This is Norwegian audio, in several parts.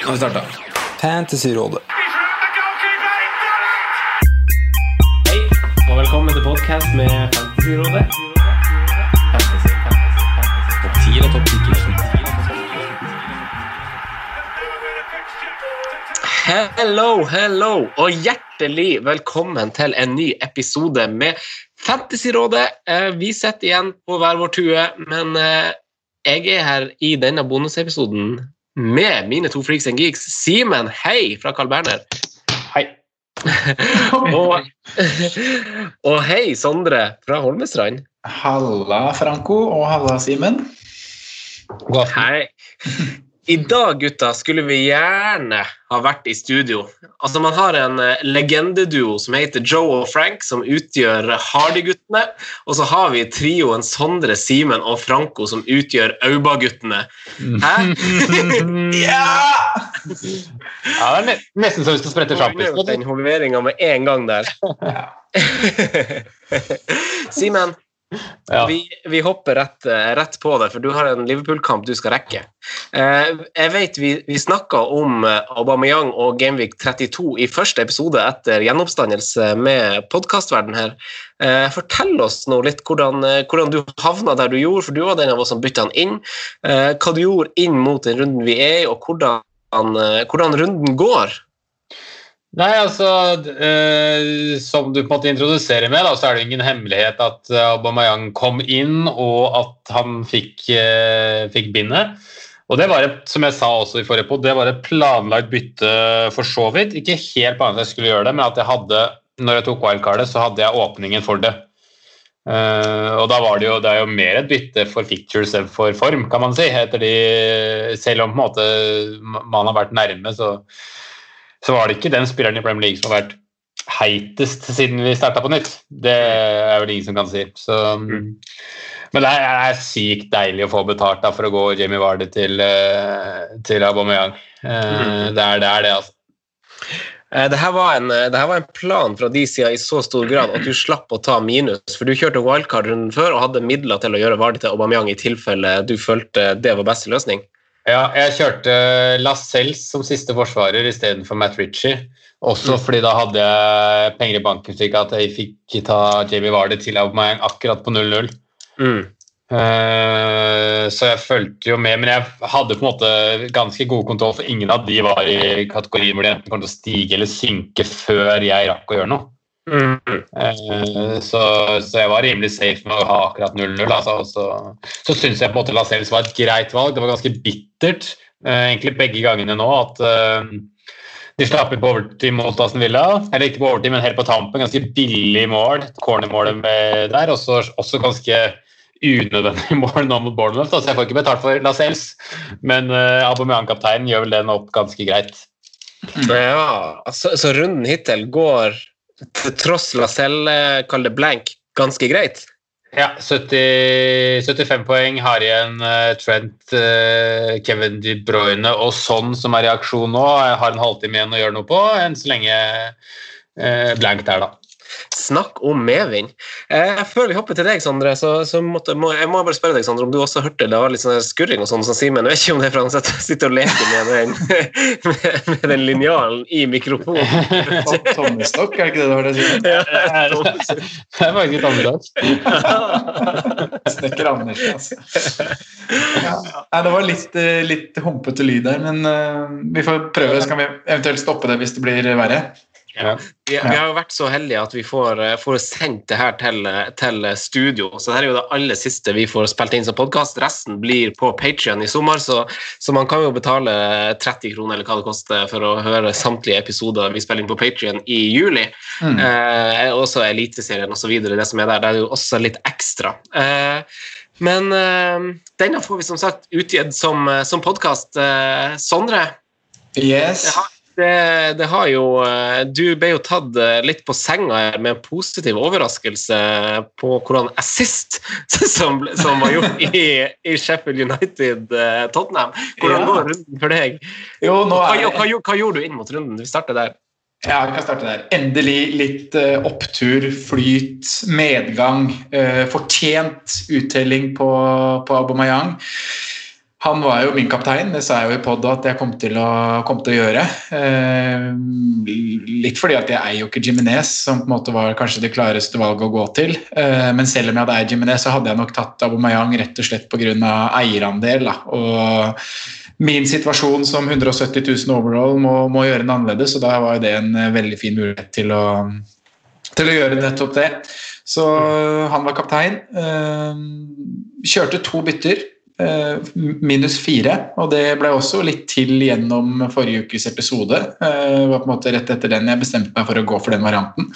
Nå har vi starta. Fantasyrådet. Hei, og velkommen til podkast med Fantasyrådet. Fantasy, fantasy, fantasy. Topp 10 og topp 10 Hello, hello, og hjertelig velkommen til en ny episode med Fantasyrådet. Eh, Vi sitter igjen på hver vår tue, men eh, jeg er her i denne bonusepisoden med mine to freaks and geeks. Simen, hei fra Carl Berner. Hei. og, og hei, Sondre fra Holmestrand. Halla, Franco, og halla, Simen. Hei. I dag, gutta, skulle vi gjerne ha vært i studio. Altså, Man har en eh, legendeduo som heter Joe og Frank, som utgjør Hardy-guttene. Og så har vi trioen Sondre, Simen og Franco, som utgjør Auba-guttene. Hæ? Ja! Ja, det er ne- nesten så vi skal sprette sjampis. Den hoveringa med en gang der. Simen, Ja. vi, vi hopper rett, eh, rett på det, for du har en Liverpool-kamp du skal rekke. Eh, jeg vet Vi, vi snakka om eh, Aubameyang og Gameweek 32 i første episode etter gjenoppstandelse med podkastverden her. Fortell oss nå litt hvordan, hvordan du havna der du gjorde, for du var den av oss som bytta han inn. Hva du gjorde inn mot den runden vi er i, og hvordan, hvordan runden går. Nei, altså eh, Som du på en måte introduserer med, da, så er det ingen hemmelighet at eh, Aubameyang kom inn, og at han fikk, eh, fikk bindet. Og det var som jeg sa også i forrige pod, det var et planlagt bytte for så vidt. Ikke helt på at jeg skulle gjøre det, men at jeg hadde, når jeg tok wildcardet, så hadde jeg åpningen for det. Eh, og da var det jo, det er jo mer et bytte for fictures enn for form, kan man si. Etter de, selv om på en måte man har vært nærme, så så var det ikke den spilleren i Premier League som har vært heitest siden vi starta på nytt. Det er vel ingen som kan si. Så, Men det er, er sykt deilig å få betalt da, for å gå Jamie Vardy til, eh, til Aubameyang. Mm. Det er det, er det altså. Eh, Det her, var en, det her var en plan fra de sida i så stor grad at du slapp å ta minus. For du kjørte wildcard-runden før og hadde midler til å gjøre Vardy til Aubameyang i tilfelle du følte det var beste løsning. Ja, jeg kjørte Lascelles som siste forsvarer istedenfor Matt Ritchie. Også fordi da hadde jeg penger i banken slik at jeg fikk ta Jamie Vardy til Aubameyang akkurat på 0-0. Mm. Uh, så jeg fulgte jo med, men jeg hadde på en måte ganske god kontroll, for ingen av de var i kategorien hvor de enten kom til å stige eller synke før jeg rakk å gjøre noe. Eh, så, så jeg var rimelig safe med å ha akkurat 0-0. Altså, så så syns jeg på en måte Lascelles var et greit valg. Det var ganske bittert eh, egentlig begge gangene nå at eh, de slapp inn på overtid mot Aston Villa. Eller ikke på overtid, men helt på tampen. Ganske billig mål. Cornermålet der. Og så også ganske unødvendig mål nå mot Bournemouth. Altså, jeg får ikke betalt for Lascelles, men uh, Aubameyang-kapteinen gjør vel den opp ganske greit. Ja, så, så runden hittil går til tross Lacelle, kall det blank, ganske greit? Ja, 70, 75 poeng. Har igjen eh, Trent, eh, Kevin De Bruyne og sånn som er i aksjon nå. Jeg har en halvtime igjen å gjøre noe på. Enn så lenge eh, blank der, da. Snakk om medvind. Eh, før vi hopper til deg, Sondre, så, så måtte, må, jeg må bare spørre deg, Sondre, om du også hørte det var litt sånn skurring og sånn som Simen. Jeg vet ikke om det er for han sitter- og leker med den, med, med den linjalen i mikrofonen. Tommestokk, er det ikke det du har å si? Ja, Det er faktisk annerledes. Snekker Anders, altså. Ja. Det var litt, eh, litt humpete lyd der, men eh, vi får prøve. Så kan vi eventuelt stoppe det hvis det blir verre. Ja. Vi, vi har jo vært så heldige at vi får, eh, får sendt det her til, til studio. Så dette er jo det aller siste vi får spilt inn som podkast. Resten blir på Patrion i sommer, så, så, man kan jo betale 30 kroner eller hva det koster for å høre samtlige episoder vi spiller inn på Patrion i juli. Mm. Eh, også Eliteserien osv. Det som er der, det er jo også litt ekstra. Eh, men eh, denne får vi som sagt utgitt som, som podkast. Eh, Sondre? Yes. Har, det, det, har jo eh, Du ble jo tatt eh, litt på senga her med en positiv overraskelse på hvordan assist som, som var gjort i, i Sheffield United-Tottenham. Eh, hvordan ja. går runden for deg? Jo, hva, hva, hva, hva, gjorde du inn mot runden? Vi starter der. Ja, vi kan starte der. Endelig litt opptur, flyt, medgang. Fortjent uttelling på, på Aubameyang. Han var jo min kaptein, det sa jeg jo i pod at jeg kom til å, kom til å gjøre. Eh, litt fordi at jeg eier jo ikke Jiminez, som på en måte var kanskje det klareste valget å gå til. Eh, men selv om jeg hadde eid Jiminez, så hadde jeg nok tatt Abomayang rett og slett pga. eierandel. Da. Og min situasjon som 170 000 overall må, må gjøre den annerledes, og da var det en eh, veldig fin mulighet til å, til å gjøre nettopp det. Så han var kaptein. Kjørte to bytter. Eh, minus fire. Og det ble også litt til gjennom forrige ukes episode. Det eh, var på en måte rett etter den jeg bestemte meg for å gå for den varianten.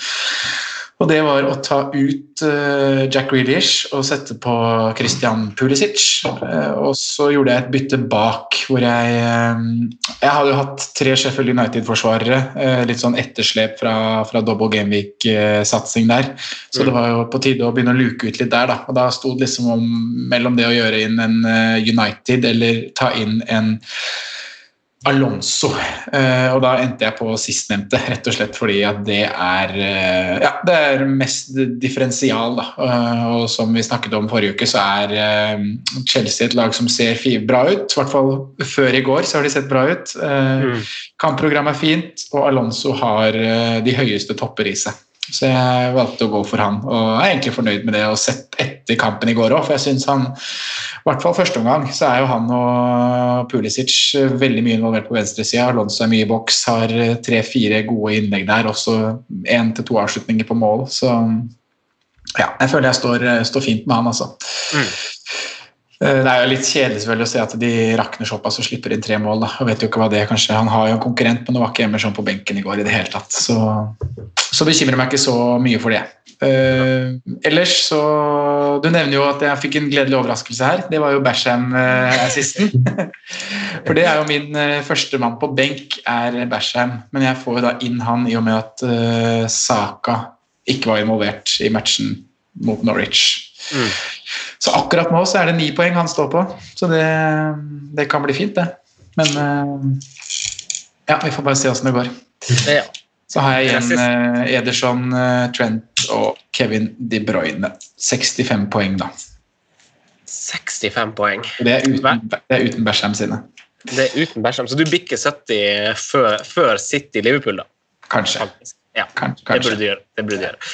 Og det var å ta ut uh, Jack Grealish og sette på Christian Pulisic. Uh, og så gjorde jeg et bytte bak, hvor jeg uh, Jeg hadde jo hatt tre Sheffield United-forsvarere. litt sånn etterslep fra, fra double Gameweek-satsing der. Så mm. det var jo på tide å begynne å luke ut litt der, da. Og da sto det liksom om mellom det å gjøre inn en United eller ta inn en Alonso. Uh, og da endte jeg på sistnevnte, rett og slett fordi at det er uh, ja, det er mest differensial. Da. Uh, og som vi snakket om forrige uke, så er Chelsea et lag som ser bra ut. I hvert fall før i går så har de sett bra ut. Mm. Kampprogrammet er fint, og Alonso har de høyeste topper i seg. Så jeg valgte å gå for han, og er egentlig fornøyd med det. Og sett etter kampen i går òg, for jeg syns han I hvert fall første omgang så er jo han og Pulisic veldig mye involvert på venstresida. Alonso er mye i boks, har tre-fire gode innlegg der, også én til to avslutninger på mål. Så ja, jeg føler jeg står, står fint med han, altså. Mm. Eh, det er jo litt kjedelig selvfølgelig å se at de rakner såpass og slipper inn tre mål. Da. Jeg vet jo ikke hva det er, kanskje Han har jo en konkurrent, men det var ikke Emerson på benken i går i det hele tatt. Så, så bekymrer meg ikke så mye for det. Uh, ellers så Du nevner jo at jeg fikk en gledelig overraskelse her. Det var jo Basham-assisten. for det er jo min uh, første mann på benk, er Basham. Men jeg får jo da inn han i og med at uh, Saka ikke var involvert i matchen mot Norwich. Mm. Så akkurat nå så er det ni poeng han står på, så det, det kan bli fint, det. Men uh, ja, vi får bare se åssen det går. Ja. Så har jeg igjen uh, Ederson, uh, Trent og Kevin De Bruyne. 65 poeng, da. 65 poeng. Det er uten, det er uten Bersham sine. Det er uten Bersham, Så du bikker 70 før, før City-Liverpool, da? Kanskje. Ja, kanskje. Det burde du gjøre. Det burde du gjøre.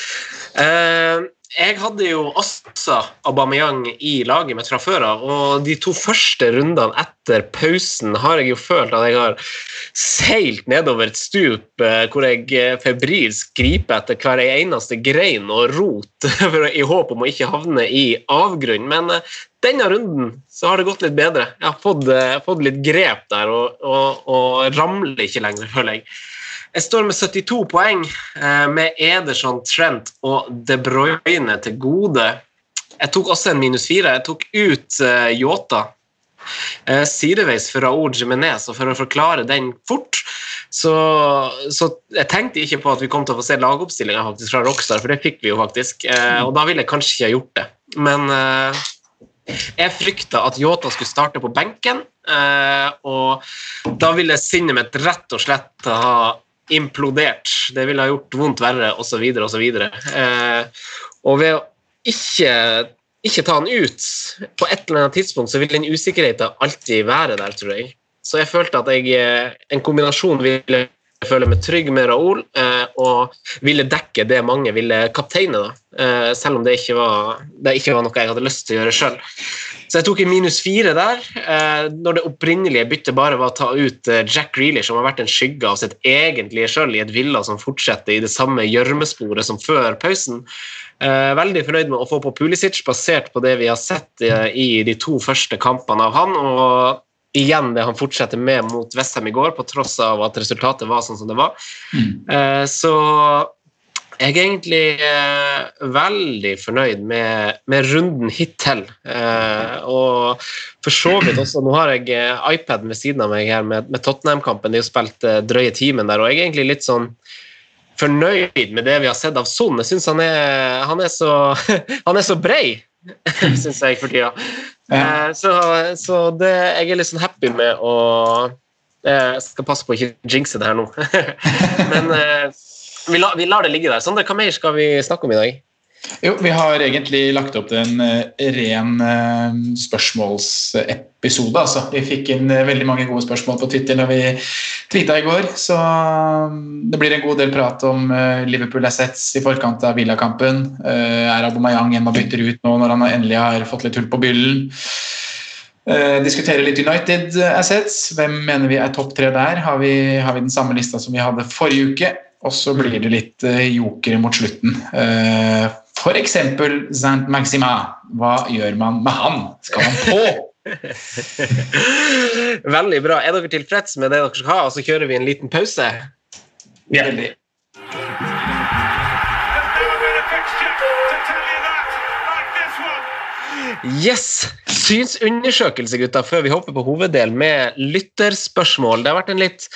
Uh, jeg hadde jo også Aubameyang i laget mitt fra før av, og de to første rundene etter pausen har jeg jo følt at jeg har seilt nedover et stup eh, hvor jeg eh, febrilsk griper etter hver eneste grein og rot i håp om å ikke havne i avgrunn. Men eh, denne runden så har det gått litt bedre. Jeg har fått, fått litt grep der og, og, og ramler ikke lenger, føler jeg. Jeg står med 72 poeng, eh, med Ederson, Trent og De Bruyne til gode. Jeg tok også en minus fire. Jeg tok ut Yota uh, sideveis for Raoul Jimenez, og for å forklare den fort så, så, jeg tenkte ikke på at vi kom til å få se lagoppstillinga fra Rockstar, for det fikk vi jo faktisk. Og da ville jeg kanskje ikke ha gjort det. Men jeg frykta at Yota skulle starte på benken, og da ville sinnet mitt rett og slett ha implodert. Det ville ha gjort vondt verre, osv., osv. Eh, og ved å ikke, ikke ta han ut på et eller annet tidspunkt, så vil den usikkerheten alltid være der, tror jeg. Så jeg følte at jeg, eh, en kombinasjon ville føler meg trygg med Raoul, eh, og ville dekke det mange ville kapteine, da. Eh, selv om det ikke, var, det ikke var noe jeg hadde lyst til å gjøre sjøl. Så jeg tok en minus fire der, eh, når det opprinnelige byttet bare var å ta ut Jack Grealish, som har vært en skygge av sitt egentlige sjøl i et Villa som fortsetter i det samme gjørmesporet som før pausen. Veldig fornøyd med å få på Pulisic, basert på det vi har sett i de to første kampene av han. og igjen det han fortsetter med mot Westham i går, på tross av at resultatet var sånn som det var. Mm. så jeg er egentlig eh, veldig fornøyd med, med runden hittil. Eh, og for så vidt også Nå har jeg eh, iPaden ved siden av meg her med, med Tottenham-kampen. De har spilt eh, drøye timen der, og jeg er egentlig litt sånn fornøyd med det vi har sett av Son. Jeg syns han, han, så- han er så brei, syns jeg, for tida. Eh, så så det, jeg er litt sånn happy med å Jeg skal passe på å ikke jinxe det her nå. Men eh, vi, la, vi lar det ligge der. Sondre, hva mer skal vi snakke om i dag? Jo, vi har egentlig lagt opp til en eh, ren eh, spørsmålsepisode. Altså. Vi fikk inn eh, veldig mange gode spørsmål på Twitter når vi tweeta i går. Så mm, det blir en god del prat om Liverpool Assets i forkant av Villa-kampen. Er Abomayang en man bytter ut nå når han endelig har fått litt hull på byllen? Diskutere litt United Assets. Hvem mener vi er topp tre der? Har vi, har vi den samme lista som vi hadde forrige uke? Og så blir det litt jokere mot slutten. For eksempel Saint Maxima. Hva gjør man med han? Skal man på? Veldig bra. Er dere tilfreds med det dere skal ha, og så kjører vi en liten pause? Veldig. Yes! Synsundersøkelse, gutta, før vi hopper på hoveddelen med lytterspørsmål. Det har vært en litt,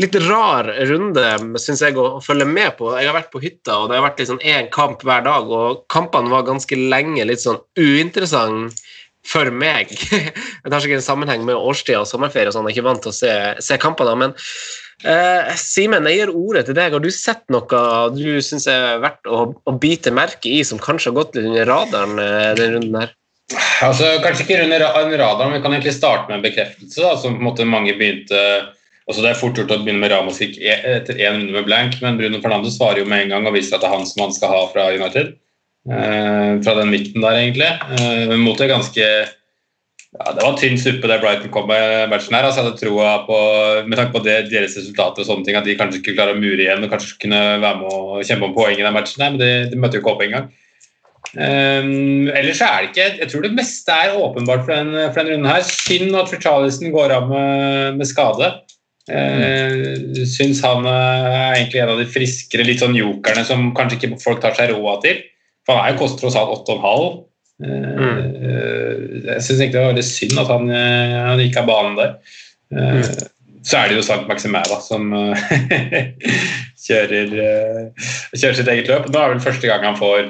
litt rar runde synes jeg, å, følge med på. Jeg har vært på hytta, og det har vært liksom én kamp hver dag, og kampene var ganske lenge litt sånn uinteressant for meg. Det har sikkert en sammenheng med årstida og sommerferie, og sånn, jeg er ikke vant til å se, se kampene. Men Uh, Simen, jeg gir ordet til deg. Har du sett noe du syns er verdt å, å bite merke i, som kanskje har gått litt under radaren uh, denne runden her? Altså, kanskje ikke under ra- radar, men vi kan egentlig starte med en bekreftelse. Da, som på en måte mange begynte altså Det er fort gjort å begynne med Ramos gikk e- etter én runde med blank, men Bruno Fernandes svarer jo med en gang og viser at det er han som han skal ha fra United. Eh, fra den midten der, egentlig. Eh, mot det ganske ja, Det var tynn suppe det Brighton kom med matchen her. altså jeg hadde troa på, Med tanke på det, deres resultater og sånne ting, at de kanskje skulle klare å mure igjen og kanskje kunne være med å kjempe om poeng i den matchen, her, men de, de møtte jo ikke opp engang. Um, ellers er det ikke Jeg tror det meste er åpenbart for den, for den runden her. Synd at Fritjalisen går av med, med skade. Uh, syns han eh, er egentlig en av de friskere litt sånn jokerne som kanskje ikke folk tar seg råd til. For han er jo koster tross alt 8,5. Uh, jeg syns egentlig det var veldig synd at han, eh, han gikk av banen der. Uh, Så er det jo Sankt Maximæ da, som eh, kjører, kjører sitt eget løp. Nå er det vel første gang han får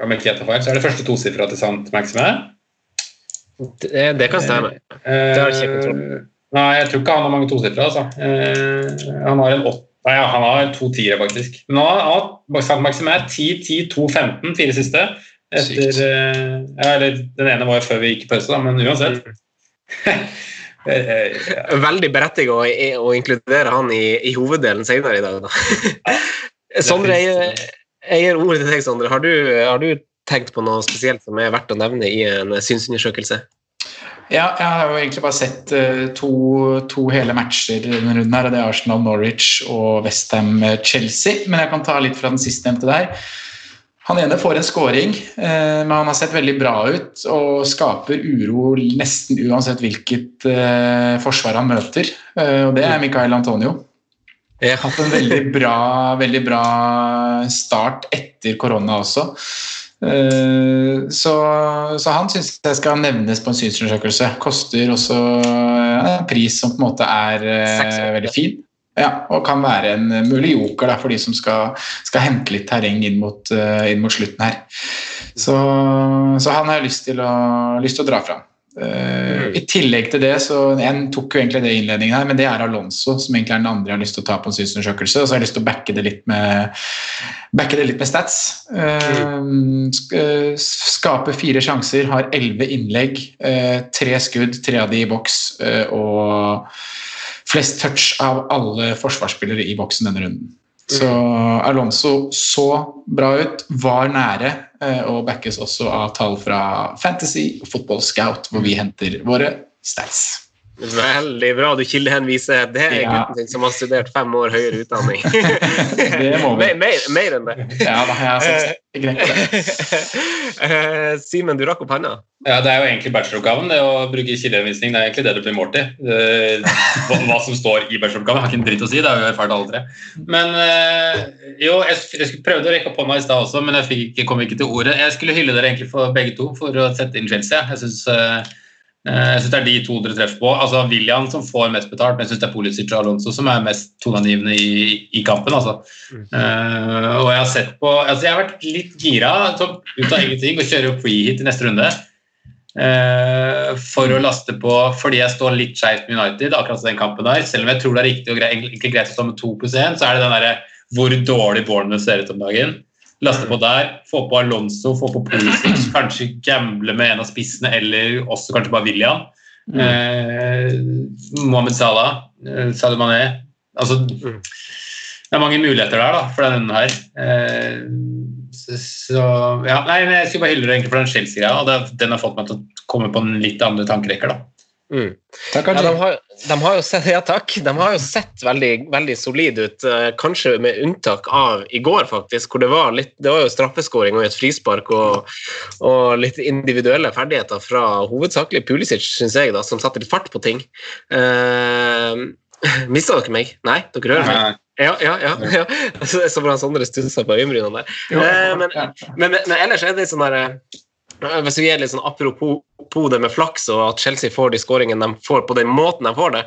gjetter så er det første tosifra til Sant Maxime? Det, det kan stemme. Eh, har jeg ikke kontroll. Nei, jeg tror ikke han har mange tosifra. Altså. Eh, han har en åtte Nei, ja, han har to tiere, faktisk. Men nå har han Sant Maximæ 10, 10, 2, 15, fire siste. Etter, eh, ja, eller, den ene var jo før vi gikk i pause, da, men uansett. Eh, eh. Veldig berettiget å, å inkludere han i, i hoveddelen senere i dag. Da. Sondre, jeg, jeg gir ordet til deg, Sondre. Har du, har du tenkt på noe spesielt som er verdt å nevne i en synsundersøkelse? Ja, jeg har jo egentlig bare sett eh, to, to hele matcher i denne runden. her, og Det er Arsenal Norwich og Westham Chelsea. Men jeg kan ta litt fra den sistnevnte der. Han ene får en scoring, eh, men han har sett veldig bra ut og skaper uro nesten uansett hvilket eh, forsvar han møter. Eh, og det er Mikael Antonio. Ja. Hatt en veldig bra, veldig bra start etter korona også. Eh, Så, så han syns jeg skal nevnes på en synsundersøkelse. Koster også eh, en pris som på en måte er eh, 600. veldig fin. Ja, og kan være en mulig joker da, for de som skal, skal hente litt terreng inn mot, inn mot slutten her. Så, så han har jeg lyst til å, lyst til å dra fram. Eh, I tillegg til det, så En tok jo egentlig det i innledningen her, men det er Alonso som egentlig er den andre jeg har lyst til å ta på en synsundersøkelse. Og så har jeg lyst til å backe det litt med, det litt med stats. Uh, sk- eh, skaper fire sjanser, har elleve innlegg, Uh, tre skudd, tre av de i boks, eh, og flest touch av alle forsvarsspillere i boksen denne runden. Så Alonso så bra ut, var nære, eh, og backes også av tall fra Fantasy og Football Scout, hvor vi henter våre stats. Veldig bra du kildehenviser. Det er Ja. gutten din som har studert fem år høyere utdanning. Det må vi. mer, mer, mer enn det. Ja, da har jeg greit. Eh, Simen, du rakk opp hånda. Ja, Det er jo egentlig bacheloroppgaven. det å bruke kildehenvisning. Det er egentlig det du blir målt i. Eh, Hva, hva som står i bacheloroppgaven, har ikke en dritt å si. Det har vi jo erfart alle tre. Men eh, jo, jeg, jeg prøvde å rekke opp hånda i stad også, men jeg fikk ikke, kom ikke til ordet. Jeg skulle hylle dere egentlig for begge to for å sette inn Chelsea. Jeg syns jeg synes det er de to dere treffer på. Altså William som får mest betalt, men jeg syns det er Pulisic og Alonso som er mest toneangivende i, i kampen. Altså. Eh, og jeg har sett på altså Jeg har vært litt gira sånn, ut av ingenting og kjøre opp free-hit i neste runde. Uh, for å laste på fordi jeg står litt skeivt med United, akkurat den kampen der. Selv om jeg tror det er riktig og greit, greit å stå med to pluss én, så er det den derre hvor dårlig Bournemouth ser ut om dagen. Laste på der, få på Alonso, få på Pulisic, kanskje gamble med en av spissene, eller også kanskje bare William. Eh, Mohammed Salah, eh, Sadio Mané Altså, det er mange muligheter der da, for denne her. Eh, så, så ja, nei, Jeg skulle bare hylle det egentlig for den Chelsea-greia, den har fått meg til å komme på en litt andre tankerekker. da. Mm. Takk, Ja, de, har, de har jo sett, ja, takk. De har jo sett veldig, veldig solide ut, eh, kanskje med unntak av i går, faktisk. hvor Det var litt, det var jo straffeskåring og et frispark og, og litt individuelle ferdigheter fra hovedsakelig Pulisic, syns jeg, da, som satte litt fart på ting. Uh, Mista dere meg? Nei, dere hører meg? Ja, ja, ja. ja. Så, så bra Sondre stussa på øyenbrynene der. Eh, men, men, men, men ellers er det sånn der eh, Hvis vi er litt sånn apropos det med flaks og at Chelsea får de skåringene de får på den måten de får det,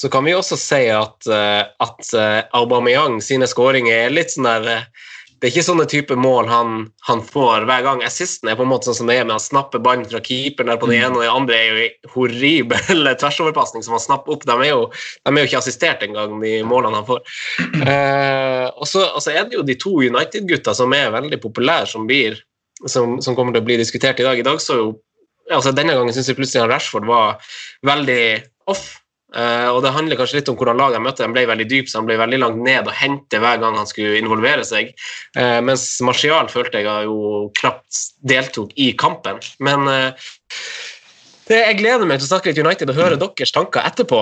så kan vi også si at, eh, at eh, Aubameyang sine skåringer er litt sånn der eh, det er ikke sånne type mål han, han får hver gang. Assisten er på en måte sånn som det er med han snapper ballen fra keeperen der på den ene, og den andre er jo en horribel tversoverpasning som han snapper opp. De er jo, de er jo ikke assistert engang, de målene han får. Eh, og så er det jo de to United-gutta som er veldig populære, som, blir, som, som kommer til å bli diskutert i dag. I dag så jo altså Denne gangen syns jeg plutselig Rashford var veldig off. Uh, og Det handler kanskje litt om hvordan laget han møtte. Han ble veldig dyp, så han ble veldig langt ned og hente hver gang han skulle involvere seg. Uh, mens Martial følte jeg jo knapt deltok i kampen. Men uh, det, jeg gleder meg til å snakke litt United og høre deres tanker etterpå,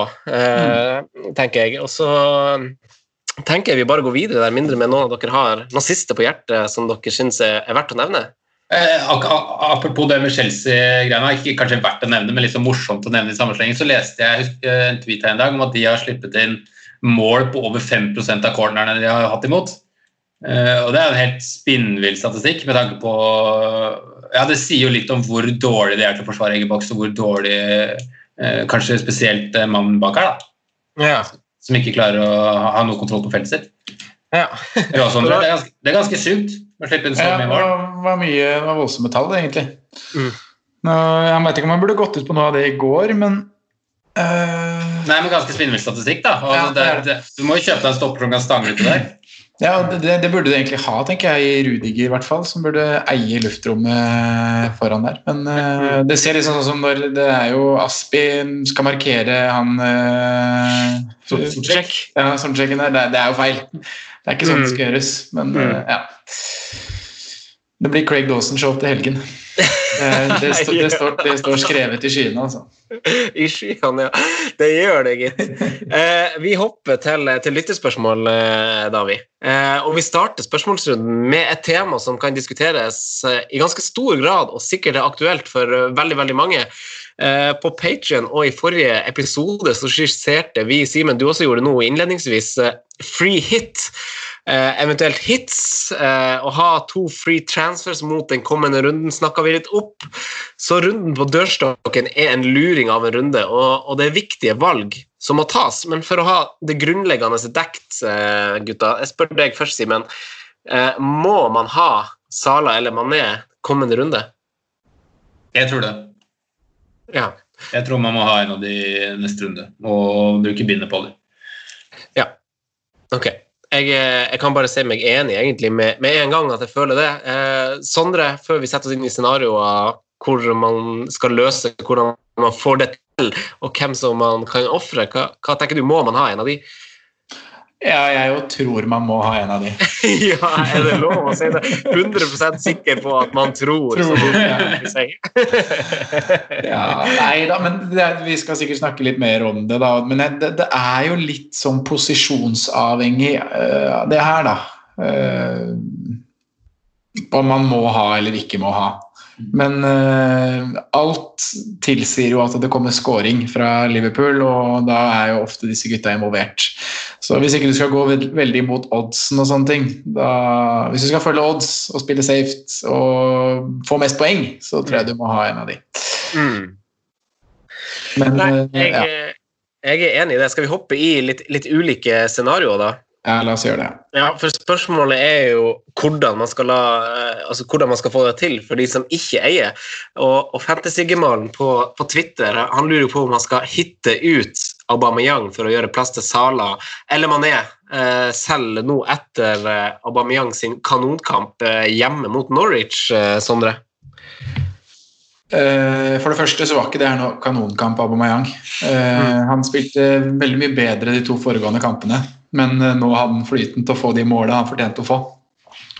tenker jeg. Og så tenker jeg vi bare går videre der, mindre med noen av dere har noe siste på hjertet som dere syns er verdt å nevne. Eh, apropos det med Chelsea-greiene, ikke kanskje verdt å nevne, men så morsomt å nevne i sammenslengen, så leste jeg eh, en tweet her en dag om at de har sluppet inn mål på over 5% av cornerne de har hatt imot. Eh, og Det er en helt spinnvill statistikk med tanke på ja, Det sier jo litt om hvor dårlig de er til å forsvare egen boks, og hvor dårlig eh, kanskje spesielt mannen bak her, da, Ja. som ikke klarer å ha noe kontroll på feltet sitt. ja. Ja, det, er ganske, det er ganske sjukt å slippe inn så Ja, mye det var, var mye det var voldsomme tall, egentlig. Mm. Nå, jeg vet ikke om jeg burde gått ut på noe av det i går, men uh... Nei, men ganske spinnvill statistikk, da. Ja, det, det du må jo kjøpe deg en stopper som kan stange uti der. Ja, det, det- det burde du egentlig ha, tenker jeg, i Rudiger i hvert fall, som burde eie luftrommet foran der. Men uh, det ser litt sånn som når det er jo Aspi skal markere han uh, Sortsjekk. Ja, Sortsjekken der. Det, det er jo feil. Det er ikke sånn det skal gjøres, men uh, ja. Det blir Craig Dawson-show til helgen. Det, det, står- det, står, det står skrevet i skyene, altså. I skyene, ja. Det gjør det, gitt. Eh, vi hopper til, til lyttespørsmål, eh, Davi. Eh, og vi starter spørsmålsrunden med et tema som kan diskuteres eh, i ganske stor grad, og sikkert er aktuelt for eh, veldig, veldig mange. Eh, på Patrion og i forrige episode så skisserte vi, Simen, du også gjorde noe innledningsvis, eh, free hit. Eh, eventuelt hits. Eh, å ha to free transfers mot den kommende runden snakka vi litt opp. Så runden på dørstokken er en luring av en runde, og, og det er viktige valg som må tas. Men for å ha det grunnleggende dekt, eh, gutta, jeg spør deg først, Simen. Eh, må man ha Sala eller Mané kommende runde? Jeg tror det. Ja. Jeg tror man må ha en av de neste runde, og bruke bindet på dem. ja. Ok. Jeg, eh, jeg kan bare si meg enig egentlig med, med en gang at jeg føler det. Eh, Sondre, før vi setter oss inn i scenarioer hvor man skal løse hvordan man får det til, og hvem som man kan ofre. Hva, hva tenker du, må man ha en av de? Ja, jeg jo tror man må ha en av de. ja, er det lov å si det? 100 sikker på at man tror, Tror, ja. Ja, nei da, men det, vi skal sikkert snakke litt mer om det, da. Men det, det er jo litt sånn posisjonsavhengig, uh, det her, da. Uh, om man må ha eller ikke må ha. Men uh, alt tilsier jo at det kommer scoring fra Liverpool, og da er jo ofte disse gutta involvert. Så hvis ikke du skal gå veldig mot oddsen og sånne ting, da, hvis du skal følge odds og spille safe og få mest poeng, så tror jeg du må ha en av de. Mm. Men Nei, øh, jeg, ja. jeg er enig i det. Skal vi hoppe i litt, litt ulike scenarioer, da? Ja, la oss gjøre det. Ja, for Spørsmålet er jo hvordan man skal, la, eh, altså hvordan man skal få det til for de som ikke eier. Og, og Fantasy-gemalen på, på Twitter han lurer jo på om han skal hitte ut Aubameyang for å gjøre plass til Sala, eller Mané, eh, selv nå etter eh, Aubameyang sin kanonkamp eh, hjemme mot Norwich, eh, Sondre. Eh, For det første så var ikke det her noe kanonkamp av Aubameyang. Mm. Han spilte veldig mye bedre de to foregående kampene, men eh, nå hadde han flyten til å få de målene han fortjente å få.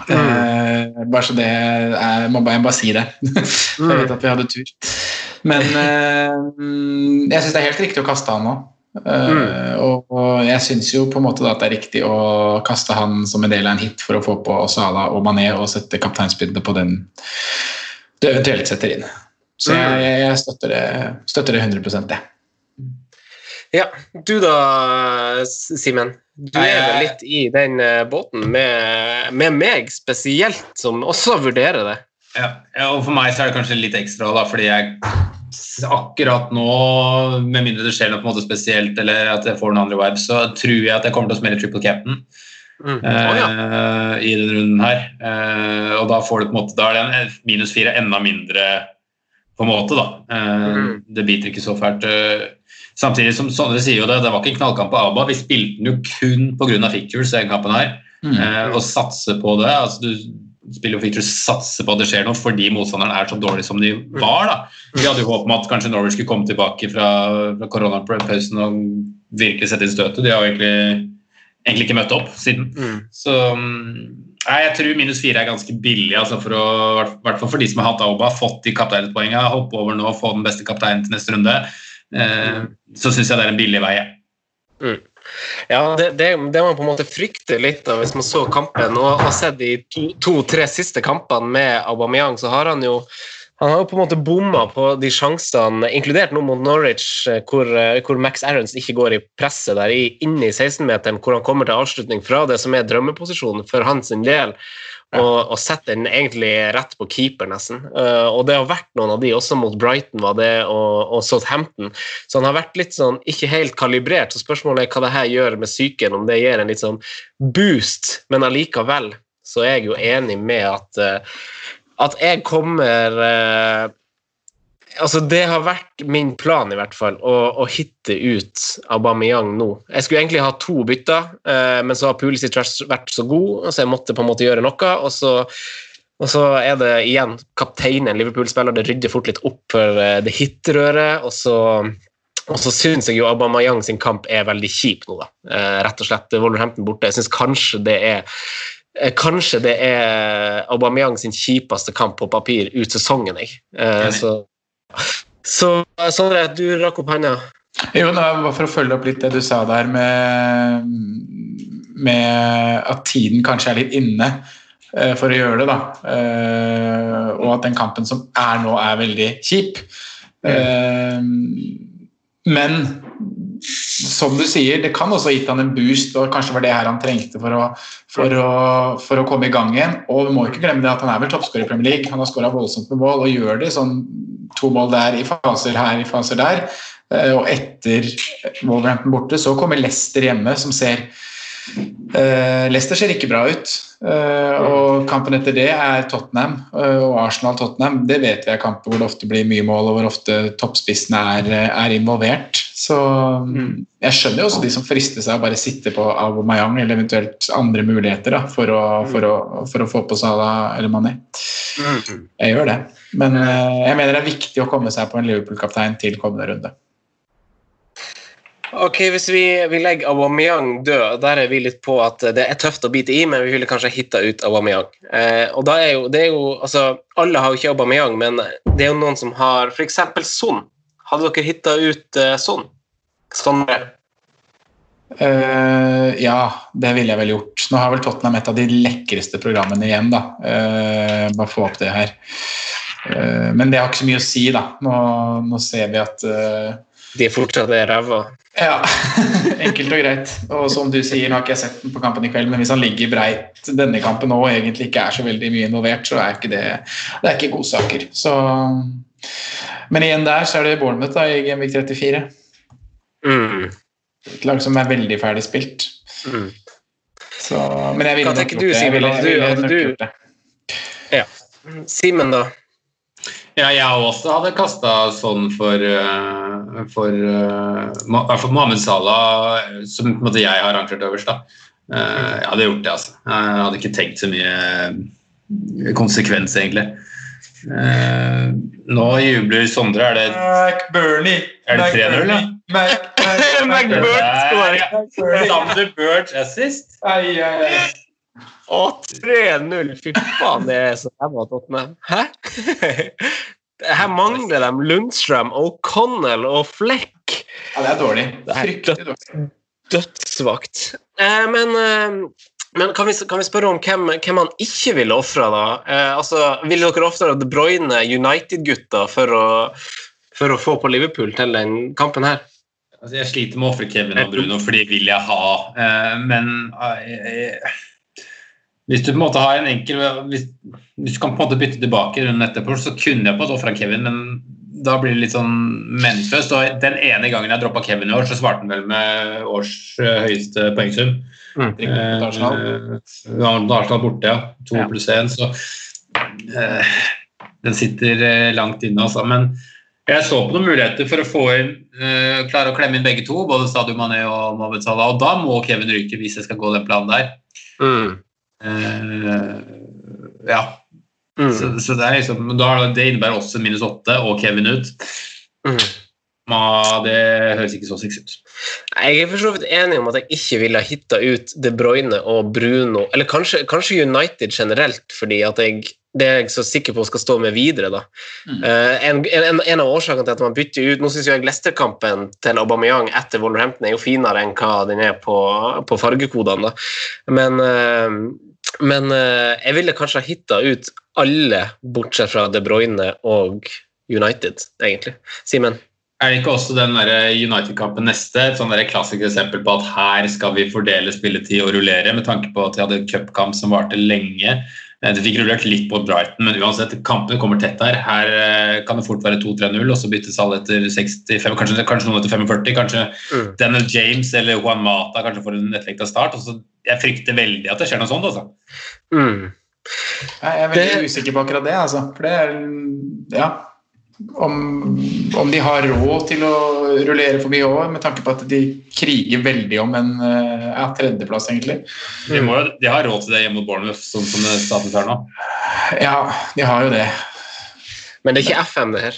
Eh, bare så det er, må bare, jeg bare si det. jeg vet at vi hadde tur. Men eh, mm, jeg syns det er helt riktig å kaste han nå. Eh, og, og jeg syns jo på en måte da at det er riktig å kaste han som en del av en hit for å få på Sala og Mané og sette kapteinspinnet på den du eventuelt setter inn. Så jeg, jeg, jeg støtter, det, støtter det 100 det. Ja, du da, Simen. Du er vel litt i den eh, båten med, med meg spesielt, som også vurderer det. Ja, og for meg så er det kanskje litt ekstra, da, fordi jeg akkurat nå, med mindre det skjer noe på en måte spesielt, eller at jeg får noen andre vibes, så tror jeg at jeg kommer til å smelle triple cap'n. Mm. Oh, ja. uh, i denne runden her. Uh, og da får du på en måte, da er det minus fire enda mindre på en måte, da. Uh, mm. Det biter ikke så fælt. eh. Samtidig som Sondre sier jo det, det var ikke en knallkamp på ABBA. Vi spilte den jo kun pga. fictures, den kampen her. Eh, og satse på det. altså du spiller jo fictures, satser på at det skjer noe fordi motstanderen er så dårlig som de var. da. Vi hadde jo håp om at kanskje Norwich skulle komme tilbake fra, fra koronapausen og virkelig sette inn støtet. De har jo egentlig, egentlig ikke møtt opp siden. Mm. Så mm, nei, jeg tror minus fire er ganske billig, altså for å, hvert fall for de som har hatt Auba, fått de kapteinpoengene, hoppe over nå og få den beste kapteinen til neste runde. Eh, så syns jeg det er en billig vei. Mm. Ja, det, det, det man på en måte frykter litt da, hvis man så kampen og har sett de to-tre to, siste kampene med Aubameyang, så har han jo han har jo på en måte bomma på de sjansene, inkludert nå mot Norwich, eh, hvor, eh, hvor Max Aarons ikke går i presset der inne i 16-meteren, hvor han kommer til avslutning fra det som er drømmeposisjonen for hans del, og, og setter den egentlig rett på keeper, nesten. Uh, og det har vært noen av de, også mot Brighton var det, og, og Southampton. Så han har vært litt sånn ikke helt kalibrert. Så spørsmålet er hva det her gjør med psyken, om det gir en litt sånn boost, men allikevel så er jeg jo enig med at uh, at jeg kommer eh, Altså, det har vært min plan, i hvert fall, å, å hitte ut Aubameyang nå. Jeg skulle egentlig ha to bytter, eh, men så har Pulisic vært, så god, så jeg måtte på en måte gjøre noe. Og så, og så er det igjen kapteinen, Liverpool-spiller, det rydder fort litt opp for eh, det hitterøret. Og så og så syns jeg jo Aubameyang sin kamp er veldig kjip nå, da. Eh, rett og slett. Wolverhampton borte. Jeg syns kanskje det er eh, Kanskje det er Aubameyang sin kjipeste kamp på papir ut sesongen. Jeg. Eh, så, så Sondre, du rakk opp hånda. Jo, det var for å følge opp litt det du sa der med, med at tiden kanskje er litt inne eh, for å gjøre det, da. Eh, og at den kampen som er nå, er veldig kjip. Eh, men som du sier, det kan også ha gitt han en boost, og kanskje var det her han trengte for å, for å, for å komme i gang igjen. Og vi må ikke glemme det at han er vel toppskårer i Premier League. Han har skåra voldsomt med mål og gjør det sånn to mål der i faser her, i faser der. Eh, Og etter Wolverhampton borte så kommer Leicester hjemme, som ser eh, Leicester ser ikke bra ut. Uh, og kampen etter det er Tottenham uh, og Arsenal-Tottenham. Det vet vi er kamper hvor det ofte blir mye mål, og hvor ofte toppspissene er, er involvert. Så mm, jeg skjønner jo også de som frister seg å bare sitte på Aubameyang eller eventuelt andre muligheter da, for, å, for, å, for å få på Salah eller Mané. Jeg gjør det. Men jeg mener det er viktig å komme seg på en Liverpool-kaptein til kommende runde. Ok, Hvis vi, vi legger Aubameyang død, der er vi litt på at det er tøft å bite i, men vi ville kanskje hitta ut Aubameyang. Eh, og da er jo, det er jo, altså, Alle har jo ikke Aubameyang, men det er jo noen som har f.eks. Son. Hadde dere hitta ut eh, Son? Sånn Uh, ja, det ville jeg vel gjort. Nå har vel Tottenham et av de lekreste programmene igjen, da. Uh, bare få opp det her. Uh, men det har ikke så mye å si, da. Nå, nå ser vi at De fortsatt er ræva. Ja, enkelt og greit. Og som du sier, nå har ikke jeg sett den på kampen i kveld, men hvis han ligger breit denne kampen og egentlig ikke er så veldig mye involvert, så er ikke det det er ikke godsaker. Så Men igjen der så er det Bournemouth da, i Genvik 34. Mm. Et lag som er veldig ferdig spilt. Mm. Så, men jeg ville nok gjort det. Jeg ville- jeg ville det. Simen, da? Ja, jeg også hadde kasta sånn for, for for eh, hvert fall Mohammed Salah, som måte jeg har rankert øverst. da. Eh, Jeg hadde gjort det, altså. Jeg hadde ikke tenkt så mye eh, konsekvens, egentlig. Nå jubler Sondre. Er det, McBurney! er det 3-0, da? McBurn Sander Birch assist? Ai, ai, ai. Å, 3-0! Fy faen, det er så ræva Tottenham. Hæ? Her mangler de Lundstrøm, O'Connell og Fleck. Ja, det er dårlig. Det er Fryktelig dårlig. Dødsvakt. Eh, men eh, men kan vi, kan vi spørre om hvem, hvem han ikke ville ofra, da? Eh, altså, ville dere ofra De Bruyne, United-gutta, for, for å få på Liverpool til den kampen her? Altså, jeg sliter med å ofre Kevin og Bruno, for de vil jeg ha. Eh, men eh, hvis du på en måte har en enkel hvis, hvis du kan på en måte bytte tilbake runden etterpå, så kunne jeg på en måte ofra Kevin, men da blir det litt sånn meningsløst. Og den ene gangen jeg droppa Kevin i år, så svarte han vel med års eh, høyeste poengsum. Mot Arsenal. Eh, ja, Arsenal borte, ja. To Ja. pluss én, så eh, Den sitter eh, langt inne, altså. Men jeg så på noen muligheter for å få inn eh, klare å klemme inn begge to, både Sadio Mané og Mohamed Salah. Og da må Kevin ryke hvis jeg skal gå den planen der. Mm. Eh, ja. Mm. Så, så det, er liksom, det innebærer også minus åtte og Kevin ut. Mm. Ma, det høres ikke så sexy ut. Jeg er for så vidt enig om at jeg ikke ville ha hitta ut De Bruyne og Bruno, eller kanskje, kanskje United generelt, fordi at jeg det er jeg så sikker på skal stå med videre. da. Eh, en, en, en av årsakene til at man bytter ut Nå syns jeg Leicester-kampen til Aubameyang etter Wolverhampton er jo finere enn hva den er på, på fargekodene. da. Men, eh, men eh, jeg ville kanskje ha hitta ut alle, bortsett fra De Bruyne og United, egentlig. Simen? Er det ikke også den United-kampen neste? Et sånn klassisk eksempel på at her skal vi fordele spilletid og rullere, med tanke på at de hadde en cupkamp som varte lenge. Eh, De fikk rullert litt på Brighton, men uansett, kampene kommer tett her. Her eh, kan det fort være 2-3-0, og så byttes alle etter 65, kanskje, kanskje noen etter 45. Kanskje Mm. Daniel James eller Juan Mata kanskje får en effekt av start. Og så jeg frykter veldig at det skjer noe sånt. altså. Mm. Jeg er veldig Det- usikker på akkurat det, altså. For det er Ja. Om, om de har råd til å rullere forbi òg, med tanke på at de kriger veldig om en eh, ja, tredjeplass, egentlig. De, må, de har råd til det hjemme mot Bournemouth, sånn som status er nå. Ja, de har jo det. Men det er ikke FM, det her.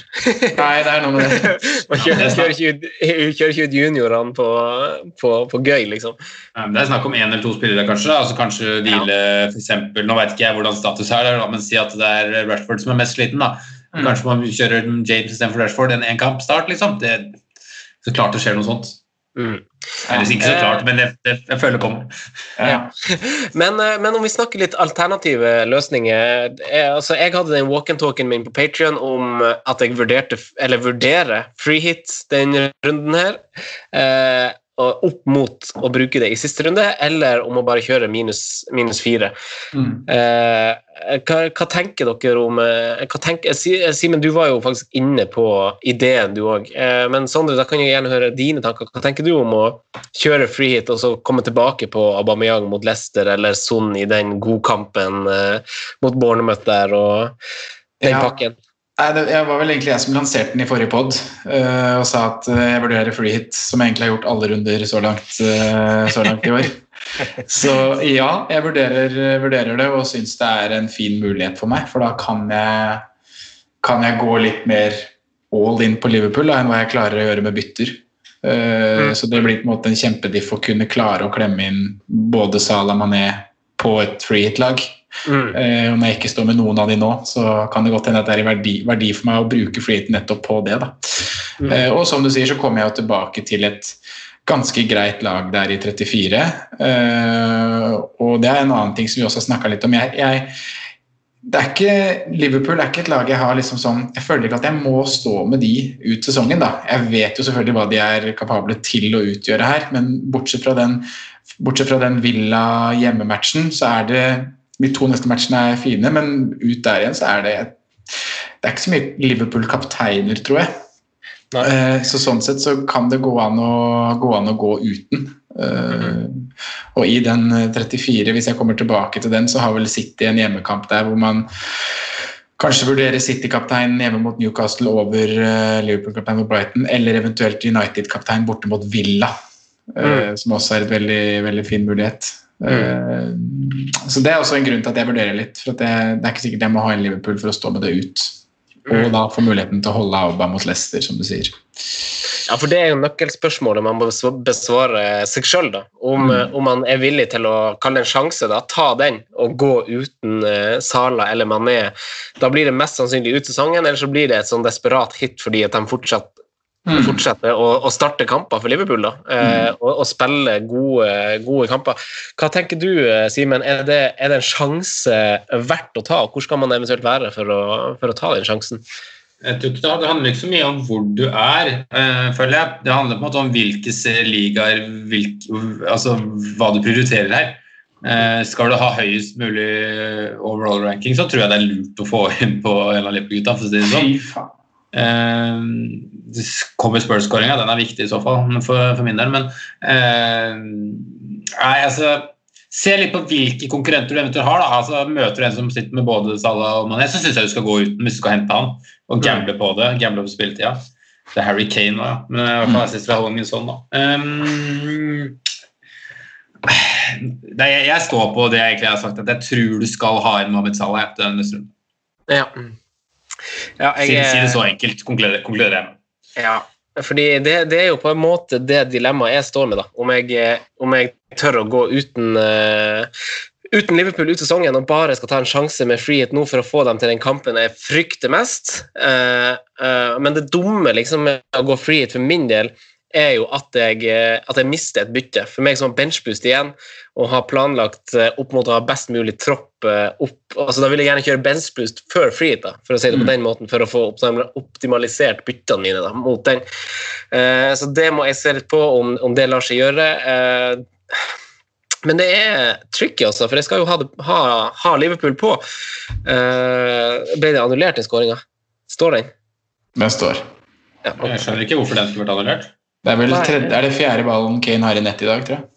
Nei, det er noe med det. Man kjører, kjører, ikke ut, kjører ikke ut juniorene på, på, på gøy, liksom. Det er snakk om én eller to spillere, kanskje. Altså kanskje hvile for eksempel, Nå vet ikke jeg hvordan status er, men si at det er Rashford som er mest sliten. da. Mm. Kanskje man kjører James istedenfor Rashford en enkampstart, liksom. Det, så klart det skjer noe sånt. Mm. Eller ikke så Eh. klart, men det, det, jeg føler det kommer. Ja. Men, eh, men om vi snakker litt alternative løsninger jeg, altså Jeg hadde den walk-and-talken min på Patrion om eh, at jeg vurderte, eller vurderer free hit den runden her. Eh, opp mot å bruke det i siste runde, eller om å bare kjøre minus, minus fire. Mm. Eh, hva, hva tenker dere om eh, hva tenker, Simen, du var jo faktisk inne på ideen, du òg. Eh, men Sondre, da kan jeg gjerne høre dine tanker. Hva tenker du om å kjøre free hit og så komme tilbake på Aubameyang mot Leicester eller Son i den godkampen eh, mot Bournemouth der og den Ja. pakken? Nei, jeg var vel egentlig jeg som lanserte den i forrige pod og sa at eh, jeg vurderer free hit, som jeg egentlig har gjort alle runder så langt, eh, så langt i år. Så ja, jeg vurderer, vurderer det og syns det er en fin mulighet for meg. For da kan jeg, kan jeg gå litt mer all in på Liverpool da, enn hva jeg klarer å gjøre med bytter. Eh, Mm. Så det blir på en måte en kjempediff å kunne klare å klemme inn både Salah Mané på et free hit-lag. Mm. Eh, når jeg ikke står med noen av de nå, så kan det godt hende at det er i verdi, verdi for meg å bruke free nettopp på det. Mm. Eh, og som du sier, så kommer jeg jo tilbake til et ganske greit lag der i 34. Eh, og det er en annen ting som vi også har snakka litt om. Jeg, jeg, det er ikke, Liverpool er ikke et lag jeg har liksom sånn Jeg føler ikke at jeg må stå med de ut sesongen. da. Jeg vet jo selvfølgelig hva de er kapable til å utgjøre her, men bortsett fra den, bortsett fra den Villa hjemmematchen, så er det De to neste matchene er fine, men ut der igjen så er det Det er ikke så mye Liverpool-kapteiner, tror jeg. Eh, Så sånn sett så kan det gå an å gå, an å gå uten. Eh, Og i den eh, 34, hvis jeg kommer tilbake til den, så har vel City en hjemmekamp der hvor man kanskje vurderer City-kapteinen hjemme mot Newcastle over eh, Liverpool-kaptein mot Brighton, eller eventuelt United-kaptein borte mot Villa, mm. som også er et veldig, veldig fin mulighet. Eh, Så det er også en grunn til at jeg vurderer litt, for at det, det er ikke sikkert jeg må ha en Liverpool for å stå med det ut. Og da få muligheten til å holde Auba mot Leicester, som du sier. Ja, for det er jo nøkkelspørsmålet man må besvare seg sjøl, da. Om, Mm. eh, om man er villig til å kalle en sjanse, da. Ta den og gå uten uh, Sala eller Mané. Da blir det mest sannsynlig ut sesongen, eller så blir det et sånn desperat hit fordi at de fortsatt fortsetter å, å starte kamper for Liverpool da, eh, og, og spille gode, gode kamper. Hva tenker du, eh, Simen? Er, det- er det en sjanse verdt å ta? Hvor skal man eventuelt være for å, for å ta den sjansen? Jeg tror ikke det, det handler ikke så mye om hvor du er, eh, føler jeg. Det handler på en måte om hvilke ligaer, hvilke, altså hva du prioriterer her. Eh, skal du ha høyest mulig overall ranking, så tror jeg det er lurt å få inn på en av Liverpool-gutta. for å si det sånn. Eh, kommer Spurs-skåringa, den er viktig i så fall for, for min del. Men eh, nei, altså Se litt på hvilke konkurrenter du eventuelt har. Da. Altså, møter du en som sitter med både Salah og Mané, så syns jeg du skal gå uten hvis du skal hente han. Og gamble på det. Gamble på spilletida. Det er Harry Kane ja. Men i hvert fall det er Hong sånn, da. Um, det, jeg, jeg står på det jeg egentlig har sagt, at jeg tror du skal ha inn Mohammed Salah etter neste runde. Ja. Ja, jeg, si det så enkelt, konkluderer jeg med. Ja, fordi det, det er jo på en måte det dilemmaet jeg står med, da. Om jeg, eh, om jeg tør å gå uten, uh, uten Liverpool ut sesongen og bare skal ta en sjanse med frihet nå for å få dem til den kampen jeg frykter mest. Uh, uh, men det dumme liksom, med å gå frihet for min del er jo at jeg, at jeg mister et bytte. For meg som har benchboost igjen og har planlagt eh, opp mot å ha best mulig tropp eh, opp altså Da vil jeg gjerne kjøre benchboost før freehit, for å si det på den måten, for å få optimalisert byttene mine da, mot den. Eh, så det må jeg se litt på om, om det lar seg gjøre. Eh, men det er tricky, altså, for jeg skal jo ha, ha, ha Liverpool på. Eh, ble det annullert, den skåringa? Står den? Den står. Ja, okay. Jeg skjønner ikke hvorfor den skulle vært annullert. Det er vel tredje, er det fjerde ballen Kane har i nett i dag, tror jeg.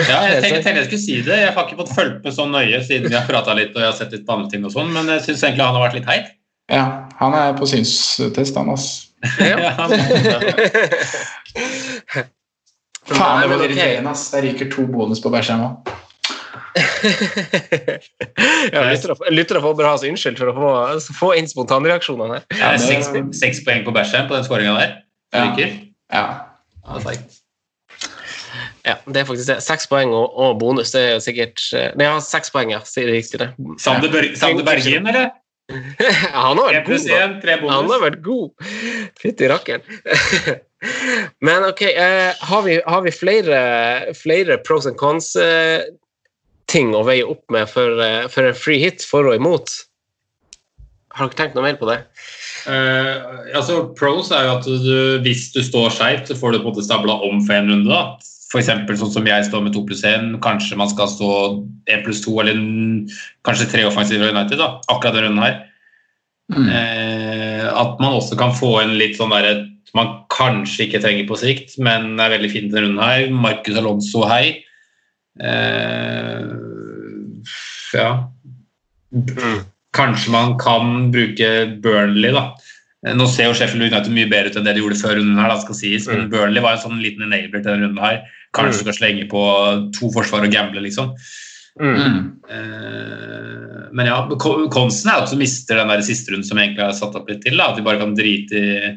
Ja, jeg tenkte, tenkte jeg skulle si det. Jeg har ikke fått fulgt med så nøye siden vi har prata litt og jeg har sett litt på andre ting og sånn, men jeg syns egentlig han har vært litt heit. Ja, han er på synstest, han, ass. Ja. Faen, det var irriterende, ass. Jeg ryker to bonus på Bersham nå. ja, lyttere, får bare ha seg unnskyldt for å få, få inn spontanreaksjonene her. Ja, seks, seks poeng på Bersham på den skåringa der. Ja. Ja. Ja, er. Ja, det er faktisk det. Seks poeng og, og bonus. Det er sikkert eh, Nei, ja, seks poeng, ja. Sier det riktig, det. Sander, Sander Bergin, eller? Han har vært god, da. bonus. Han har vært god. Fytti rakkeren. Men ok, eh, har, vi, har vi flere, flere pros and cons-ting å veie opp med for, eh, for en free hit, for og imot? Har dere tenkt noe mer på det? Uh, altså, pros er jo at du, hvis du står skeivt, så får du på en måte stabla om for en runde. da. Eksempel sånn som jeg står med to pluss én, kanskje man skal stå én pluss to, eller kanskje tre offensive United, da, akkurat denne runden her. Mm. Eh, at man også kan få en litt sånn derre man kanskje ikke trenger på sikt, men er veldig fint denne runden her. Marcus Alonso, hei. Eh, ja. Kanskje man kan bruke Burnley, da. Eh, Nå ser jo Sheffield United mye bedre ut enn det de gjorde før runden her, da skal sies, men Burnley var en sånn liten enabler til denne runden her. Kanskje du skal slenge på to forsvar og gamble, liksom. Mm. Eh, men ja, konsten konsen er at du mister den der siste runden som egentlig er satt opp litt til. Da. At vi bare kan drite i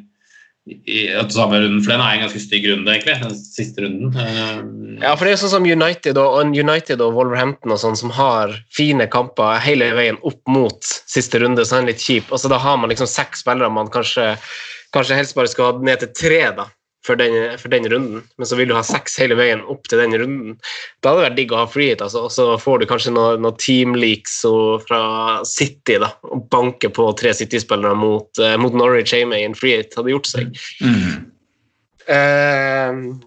i at samme runden, for den er en ganske stygg runde, egentlig. Den siste runden. Eh, Ja, for det er sånn som United og, og United og Wolverhampton og sånn som har fine kamper hele veien opp mot siste runde, så er den litt kjip. Altså, da har man liksom seks spillere man kanskje, kanskje helst bare skal ha ned til tre da, for den, for den runden, men så vil du ha seks hele veien opp til den runden. Da hadde det vært digg å ha freehit, altså. og så får du kanskje noen noe teamleaks fra City da, og banker på tre City-spillere mot, uh, mot Norwich hjemme i en freehit. Hadde gjort seg. Mm. Uh,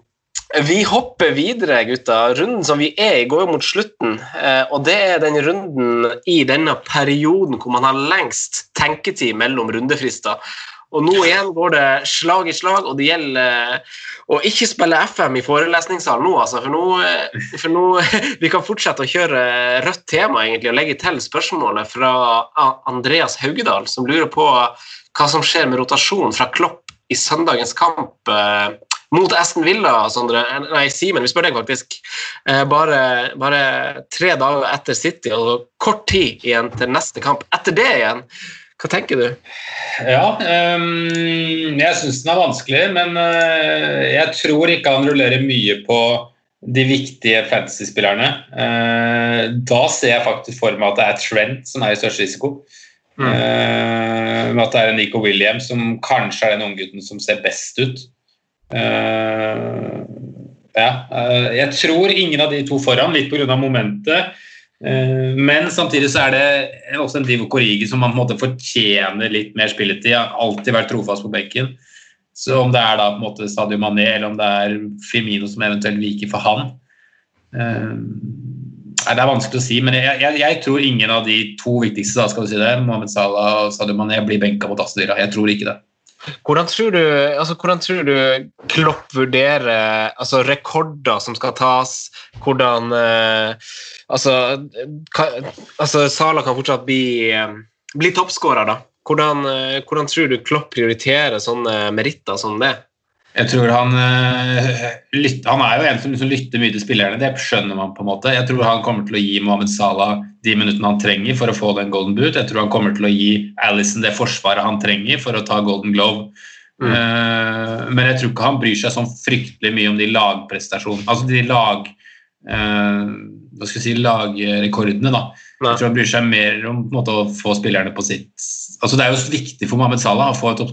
vi hopper videre, gutta. Runden som vi er i, går mot slutten. eh, og det er den runden i denne perioden hvor man har lengst tenketid mellom rundefrister. Og nå igjen går det slag i slag, og det gjelder eh, å ikke spille FM i forelesningssalen nå, altså. For nå, eh, for nå Vi kan fortsette å kjøre rødt tema egentlig, og legge til spørsmålet fra Andreas Haugedal, som lurer på hva som skjer med rotasjon fra Klopp i søndagens kamp eh, mot Aston Villa, Sondre. Nei, Simen, vi spør deg faktisk. Bare, bare tre dager etter City og kort tid igjen til neste kamp. Etter det igjen, hva tenker du? Ja, um, jeg syns den er vanskelig, men uh, jeg tror ikke han rullerer mye på de viktige fantasy-spillerne. Uh, da ser jeg faktisk for meg at det er Trent som er i størst risiko. Mm. med at det er Nico Williams som kanskje er den unggutten som ser best ut. Ja, jeg tror ingen av de to foran, litt pga. momentet. Eh, Men samtidig så er det også en Divo Korigi som man på en måte fortjener litt mer spilletid. Har alltid vært trofast på benken. Så om det er da på en måte Sadio Mané eller om det er Firmino som eventuelt viker for han eh, nei, Det er vanskelig å si, men jeg, jeg, jeg tror ingen av de to viktigste da skal du si det, Mohammed Salah og Sadio Mané blir benka mot Astrid Jeg tror ikke det. Hvordan tror du, altså, hvordan tror du Klopp vurderer altså, rekorder som skal tas? Hvordan eh, altså, ka, altså, Sala kan fortsatt bli, eh, bli toppskårer, da. Hvordan, eh, hvordan tror du Klopp prioriterer sånne meritter som det? Jeg tror han, eh, lyt, han er jo en som liksom lytter mye til spillerne, det skjønner man på en måte. Jeg tror han kommer til å gi Mohammed Salah de minuttene han trenger for å få den golden boot. Jeg tror han kommer til å gi Alison det forsvaret han trenger for å ta golden glove. Mm. Uh, men jeg tror ikke han bryr seg sånn fryktelig mye om de lagprestasjonene, altså de lag Uh, hva skal jeg si, lagrekordene. da. Nei. Jeg tror han bryr seg mer om måte, å få spillerne på sitt altså Det er jo viktig for Mohammed Salah å få et en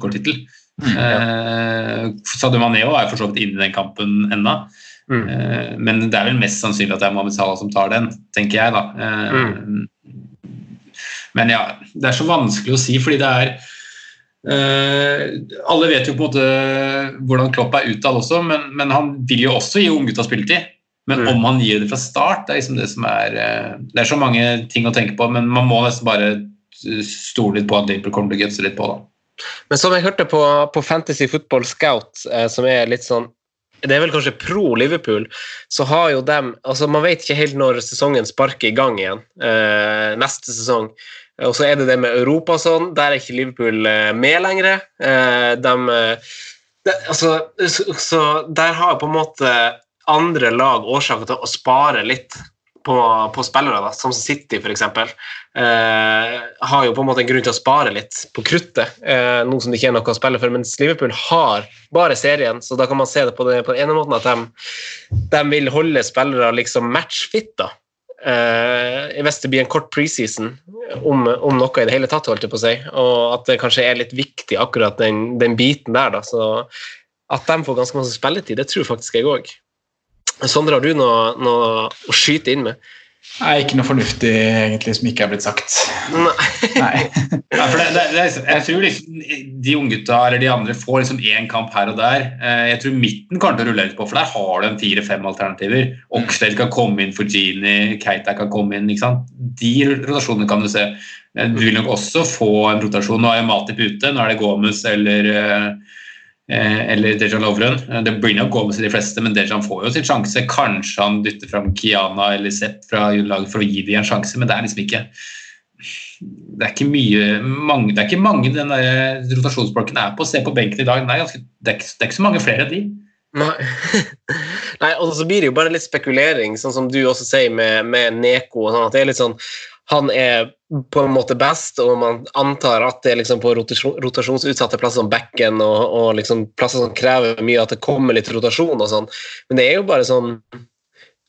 toppskårertittel. Eh, Sadio Mané er for så vidt inne i den kampen ennå. Mm. Eh, men det er vel mest sannsynlig at det er Mohammed Salah som tar den, tenker jeg. da. Eh, Men ja, det er så vanskelig å si, fordi det er uh, Alle vet jo på en måte hvordan Klopp er utad også, men, men han vil jo også gi unggutta spilletid. Men Mm. om han gir det fra start, det er liksom det som er uh, Det er så mange ting å tenke på, men man må nesten bare stole litt på at Liverpool kommer til å gutse litt på, da. Men som jeg hørte på, på Fantasy Football Scout, eh, som er litt sånn det er vel kanskje pro Liverpool, så har jo dem altså Man vet ikke helt når sesongen sparker i gang igjen. Eh, neste sesong. Og så er det det med Europa og sånn. Der er ikke Liverpool eh, med lenger. Eh, dem, de, altså, så, så der har på en måte andre lag årsaker til å spare litt på, på spillere, da, som City f.eks. Eh, har jo på en måte en grunn til å spare litt på kruttet, eh, noe som det ikke er noe å spille for. Mens Liverpool har bare serien, så da kan man se det på, det, på den ene måten at de, de vil holde spillere liksom matchfit. da. Eh, hvis det blir en kort preseason, om, om noe i det hele tatt, holdt jeg på å si, og at det kanskje er litt viktig akkurat den, den biten der, da. Så at de får ganske masse spilletid, det tror faktisk jeg òg. Sondre, har du noe, noe å skyte inn med? Nei, ikke noe fornuftig egentlig som ikke er blitt sagt. Nei. Nei. Nei det, det, det, jeg tror liksom de unggutta eller de andre får liksom én kamp her og der. Eh, Jeg tror midten kommer til å rulle ut på, for der har du en fire-fem alternativer. Oxfeld kan komme inn for Gini, Keita kan komme inn. ikke sant? De rotasjonene kan du se. Eh, Du vil nok også få en rotasjon. Nå er Matip ute, nå er det Gomez eller eh, eller Dejan Lovren. Eh, Det blir nok Gomez de fleste, men Dejan får jo sin sjanse. Kanskje han dytter fram Kiana eller Seth fra laget for å gi dem en sjanse, men det er liksom ikke det er ikke mye mange, Det er ikke mange den der rotasjonsblokken er på. Se på benken i dag. det er ganske, det, er ikke, det er ikke så mange flere enn de. Nei. Og så blir det jo bare litt spekulering, sånn som du også sier med, med Neko. Sånn, at det er litt sånn, han er på en måte best, og man antar at det er liksom på rotasjonsutsatte plasser som bekken og, og liksom plasser som krever mye at det kommer litt rotasjon og sånn. Men det er jo bare sånn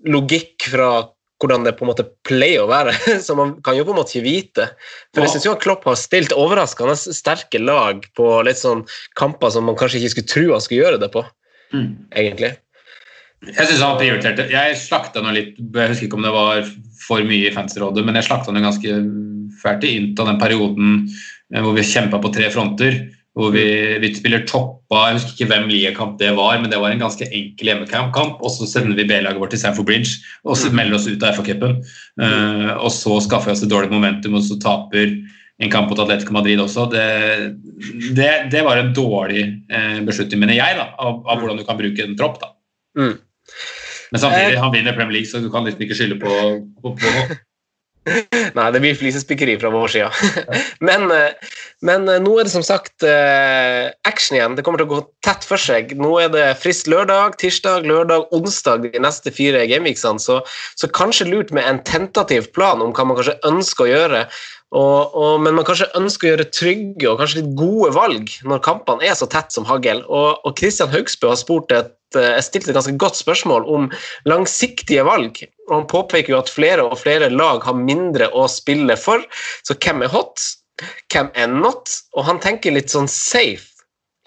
logikk fra hvordan det på en måte pleier å være, så man kan jo på en måte ikke vite. For jeg syns jo at Klopp har stilt overraskende sterke lag på litt sånn kamper som man kanskje ikke skulle tro han skulle gjøre det på, Mm. egentlig. Jeg synes han prioriterte Jeg slakta nå litt Jeg husker ikke om det var for mye i Fantasyrådet, men jeg slakta den ganske fælt i Inta den perioden eh, hvor vi kjempa på tre fronter. Hvor vi, vi spiller toppa Jeg husker ikke hvem ligakamp det var, men det var en ganske enkel hjemmekamp. Og så sender vi B-laget vårt til Sanford Bridge og så melder oss ut av FA-cupen. Uh, og så skaffer vi oss et dårlig momentum, og så taper en kamp mot Atletico Madrid også. Det, det, det var en dårlig eh, beslutning, mener jeg, da, av, av hvordan du kan bruke en tropp. da. Mm. Men samtidig, han vinner Premier League, så du kan liksom ikke skylde på, på, på noe. Nei, det blir flisespikkeri fra vår side. men, eh, men eh, nå er det som sagt eh, action igjen. Det kommer til å gå tett for seg. Nå er det frist lørdag, tirsdag, lørdag, onsdag de neste fire gameweeksene, så, så kanskje lurt med en tentativ plan om hva man kanskje ønsker å gjøre. Og, og, men man kanskje ønsker å gjøre trygge og kanskje litt gode valg når kampene er så tett som hagl. Og, og Christian Haugsbø har spurt et, jeg stilte et ganske godt spørsmål om langsiktige valg. og Han påpeker jo at flere og flere lag har mindre å spille for. Så hvem er hot? Hvem er not? Og han tenker litt sånn safe.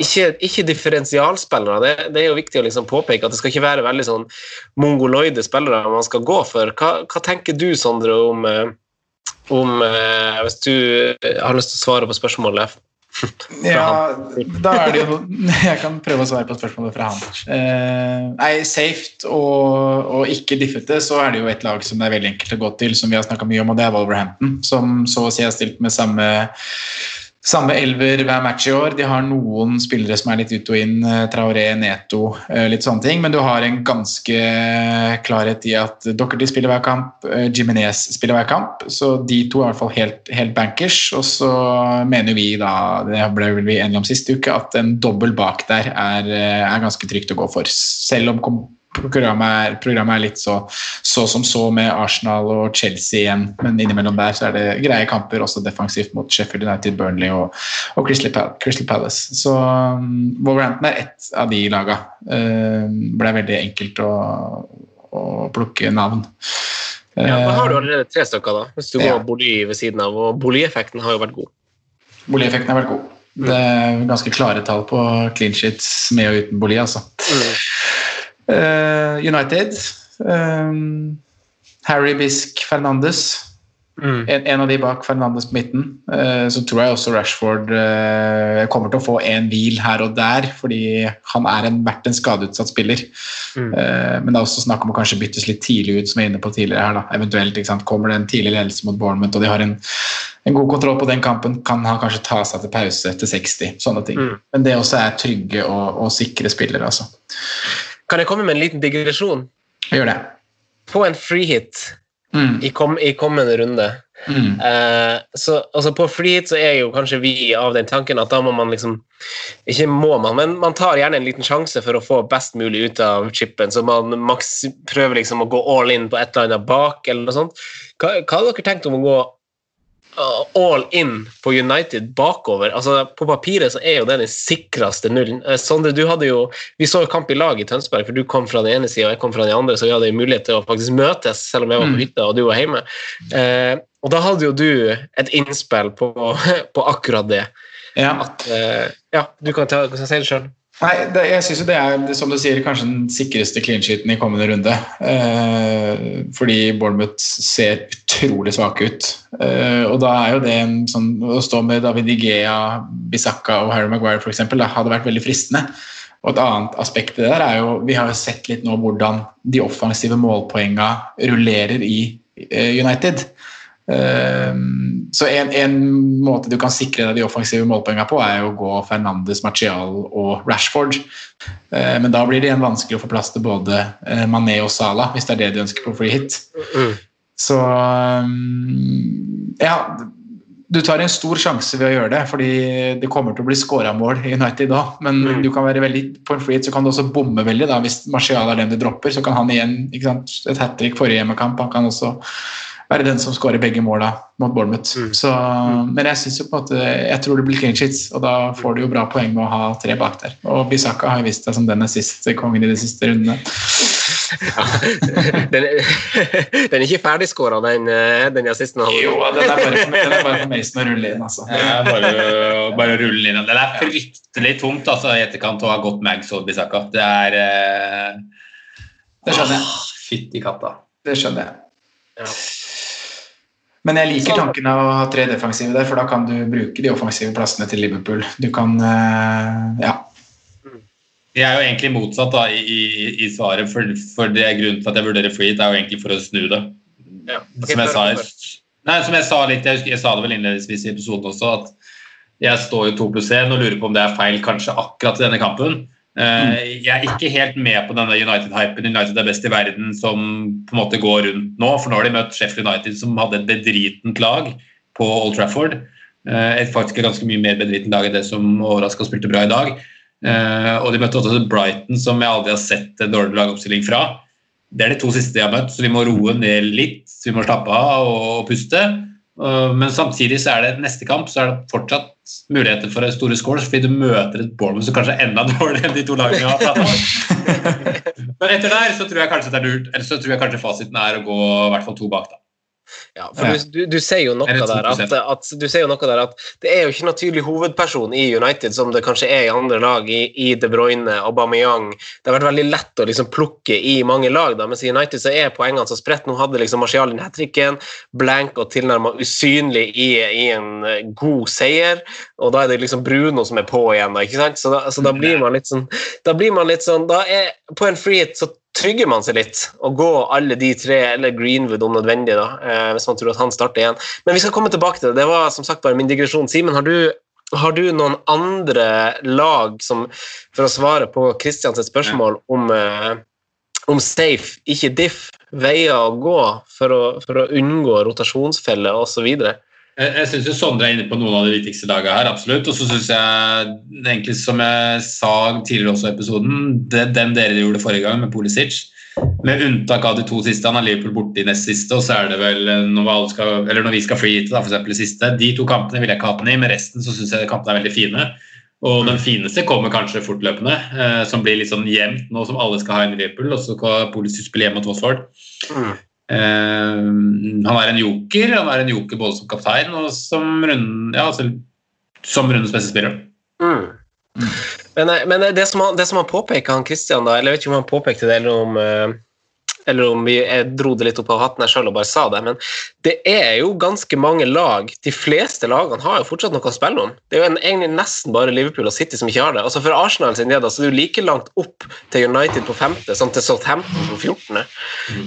Ikke, ikke differensialspillere. Det, det, er jo viktig å liksom påpeke at det skal ikke være veldig sånn mongoloide spillere man skal gå for. Hva, hva tenker du, Sondre, om, om Hvis du har lyst til å svare på spørsmålet ja, da er det jo Jeg kan prøve å svare på spørsmålet fra han. Eh, nei, safe og, og, ikke diffete, så er det jo et lag som det er veldig enkelt å gå til, som vi har snakka mye om, og det er Wolverhampton, som så å si har stilt med samme samme elver hver match i år. De har noen spillere som er litt ut og inn. Traoré, Neto, litt sånne ting. Men du har en ganske klarhet i at Dockerty spiller hver kamp, Jiminez spiller hver kamp. Så de to er i hvert fall helt, helt bankers. Og så mener vi da, det ble vel vi enige om sist uke, at en dobbel bak der er, er ganske trygt å gå for. Selv om programmet er, programmet er litt så, så, som så med Arsenal og Chelsea igjen, men innimellom der så er det greie kamper også defensivt mot Sheffield United, Burnley og, og Crystal, Palace. Så um, Wolverhampton er ett av de laga. Uh, ble veldig enkelt å, å plukke navn. Ja, Da har du allerede tre stykker, da, hvis du ja. går bolig ved siden av. Og Boli-effekten har jo vært god. Boli-effekten har vært god. Det er ganske klare tall på clean sheets med og uten bolig, altså. Mm. Uh, United. Um, Harry Bisk Fernandes. Mm. En, en, av de bak Fernandes på midten. Uh, så tror jeg også Rashford kommer til å få en hvil her og der, fordi han er en, vært en skadeutsatt spiller. Mm. men det er også snakk om å kanskje byttes litt tidlig ut, som jeg er inne på tidligere her. Da. Eventuelt kommer det en tidlig ledelse mot Bournemouth, og de har en, en, god kontroll på den kampen, kan han kanskje ta seg til pause etter 60. Sånne ting. Mm. Men det også er trygge og, og sikre spillere, altså. Kan jeg komme med en liten digresjon? Gjør det. På en freehit mm. i, kom, i kommende runde mm. eh, så, altså På freehit så er jo kanskje vi av den tanken at da må man liksom Ikke må man, men man tar gjerne en liten sjanse for å få best mulig ut av chipen. Så man maks prøver liksom å gå all in på et eller annet bak, eller noe sånt. Hva, hva har dere tenkt om å gå all in på United bakover. Altså, på papiret så er jo det den sikreste nullen. Eh, Sondre, du hadde jo, Vi så jo kamp i lag i Tønsberg, for du kom fra den ene sida og jeg kom fra den andre, så vi hadde jo mulighet til å faktisk møtes selv om jeg var på mm. hytta og du var hjemme. Eh, og da hadde jo du et innspill på, på akkurat det. Ja. At, eh, ja, du kan, ta, kan si det sjøl. Nei, det, jeg syns det er som du sier, kanskje den sikreste clean sheeten i kommende runde. Eh, fordi Bournemouth ser utrolig svake ut. Eh, og da er jo det en sånn Å stå med David Igea, Bisakka og Harry Maguire f.eks. hadde vært veldig fristende. Og et annet aspekt i det der er jo Vi har jo sett litt nå hvordan de offensive målpoengene rullerer i eh, United. Ehm, så en, en, måte du kan sikre deg de offensive målpoengene på, er å gå Fernandes, Martial og Rashford. Ehm, men da blir det igjen vanskelig å få plass til både eh, Mané og Salah, hvis det er det du ønsker på free hit. Mm. Så ehm, ja du tar en stor sjanse ved å gjøre det, fordi det kommer til å bli skåra mål i United da. Men mm. du kan være veldig, på en free hit så kan du også bomme veldig. da, Hvis Martial er den du dropper, så kan han igjen ikke sant, Et hat trick forrige hjemmekamp. Han kan også være den som skårer begge måla mot Bournemouth. Mm. Så, men jeg synes jo på en måte, jeg tror det blir clean sheets, og da får du jo bra poeng med å ha tre bak der. Og Bisaka har jo vist seg som den assist-kongen i de siste rundene. den, er, den er ikke ferdigskåra, den, eh, den assisten. Jo, den er bare, den er bare for Mason å rulle inn, altså. Ja, bare, bare rulle inn. Det er fryktelig tungt altså, i etterkant å ha gått Mags og Bisaka. Det er eh, Det skjønner jeg. Fytti katta. Det skjønner jeg. Ja. Men jeg liker tanken av å ha tre defensive der, for da kan du bruke de offensive plassene til Liverpool. Du kan eh, Ja. Jeg er jo egentlig motsatt da, i, i, i svaret, for, for det er grunnen til at jeg vurderer free, det er jo egentlig for å snu det. Ja. okay, som, jeg sa, nei, som jeg sa litt, jeg, husker, jeg sa det vel innledningsvis i episoden også, at jeg står jo 2 pluss 1 og lurer på om det er feil kanskje akkurat i denne kampen. Eh, jeg er ikke helt med på denne United-hypen. United er best i verden som på en måte går rundt nå. For nå har de møtt Sheffield United, som hadde et bedritent lag på Old Trafford. Eh, et faktisk ganske mye mer bedritent lag enn det som overraska spilte bra i dag. Eh, og de møtte også Brighton, som jeg aldri har sett en dårlig lagoppstilling fra. Det er de to siste de har møtt, så vi må roe ned litt. Vi må slappe av og, puste. Men samtidig så er det neste kamp så er det fortsatt muligheter for store scores, fordi du møter et Bournemouth som kanskje er enda dårligere enn de to lagene vi har pratet om. men etter der så tror jeg kanskje det er lurt, eller så tror jeg kanskje fasiten er å gå i hvert fall to bak. da. Ja, for du, du, du ser jo noe Er der at, at, du ser jo noe der at det er jo ikke noen tydelig hovedperson i United som det kanskje er i andre lag, i, i De Bruyne, Aubameyang. Det har vært veldig lett å liksom plukke i mange lag, da, mens i United så er poengene så spredt. Nå hadde liksom Martial den hat tricken, blank og tilnærma usynlig i, i en eh, god seier, og da er det liksom Bruno som er på igjen, da, ikke sant? Så da, så da blir man litt sånn Da blir man litt sånn Da er på en free hit så trygger man seg litt og går alle de tre, eller Greenwood om nødvendig, da, eh, hvis man tror at han starter igjen. Men vi skal komme tilbake til det. Det var som sagt bare min digresjon. Simen, har har du noen andre lag som, for å svare på Christians spørsmål om, eh, om safe, ikke diff, veier å gå for å, for å unngå rotasjonsfeller osv.? Jeg, jeg syns Sondre er inne på noen av de viktigste lagene her, absolutt. Og så syns jeg, egentlig som jeg sa tidligere også i episoden, det, den dere gjorde forrige gang med Polisic Med unntak av de to siste, han har Liverpool borte i nest siste, og så er det vel når, skal, når vi skal freehite, da, f.eks. det siste. De to kampene vil jeg ikke ha den i, men resten så syns jeg kampene er veldig fine. Og den fineste kommer kanskje fortløpende, eh, som blir litt sånn jevnt nå som alle skal ha i Liverpool, og så skal Polisic spille hjemme mot Watford. Mm. Eh, han er en joker. Han er en joker både som kaptein og som, runden, ja, altså, som rundens beste spiller. Mm. Men, eh, men det, som han, det som han påpeker, han Christian, da, eller jeg vet ikke om han påpekte det, eller om, eh, eller om vi, dro det litt opp av hatten her selv og bare sa det, men det er jo ganske mange lag. De fleste lagene har jo fortsatt noe å spille om. Det er jo en, egentlig nesten bare Liverpool og City som ikke har det. Altså For Arsenal sin del så er det jo like langt opp til United på femte som til Southampton på 14.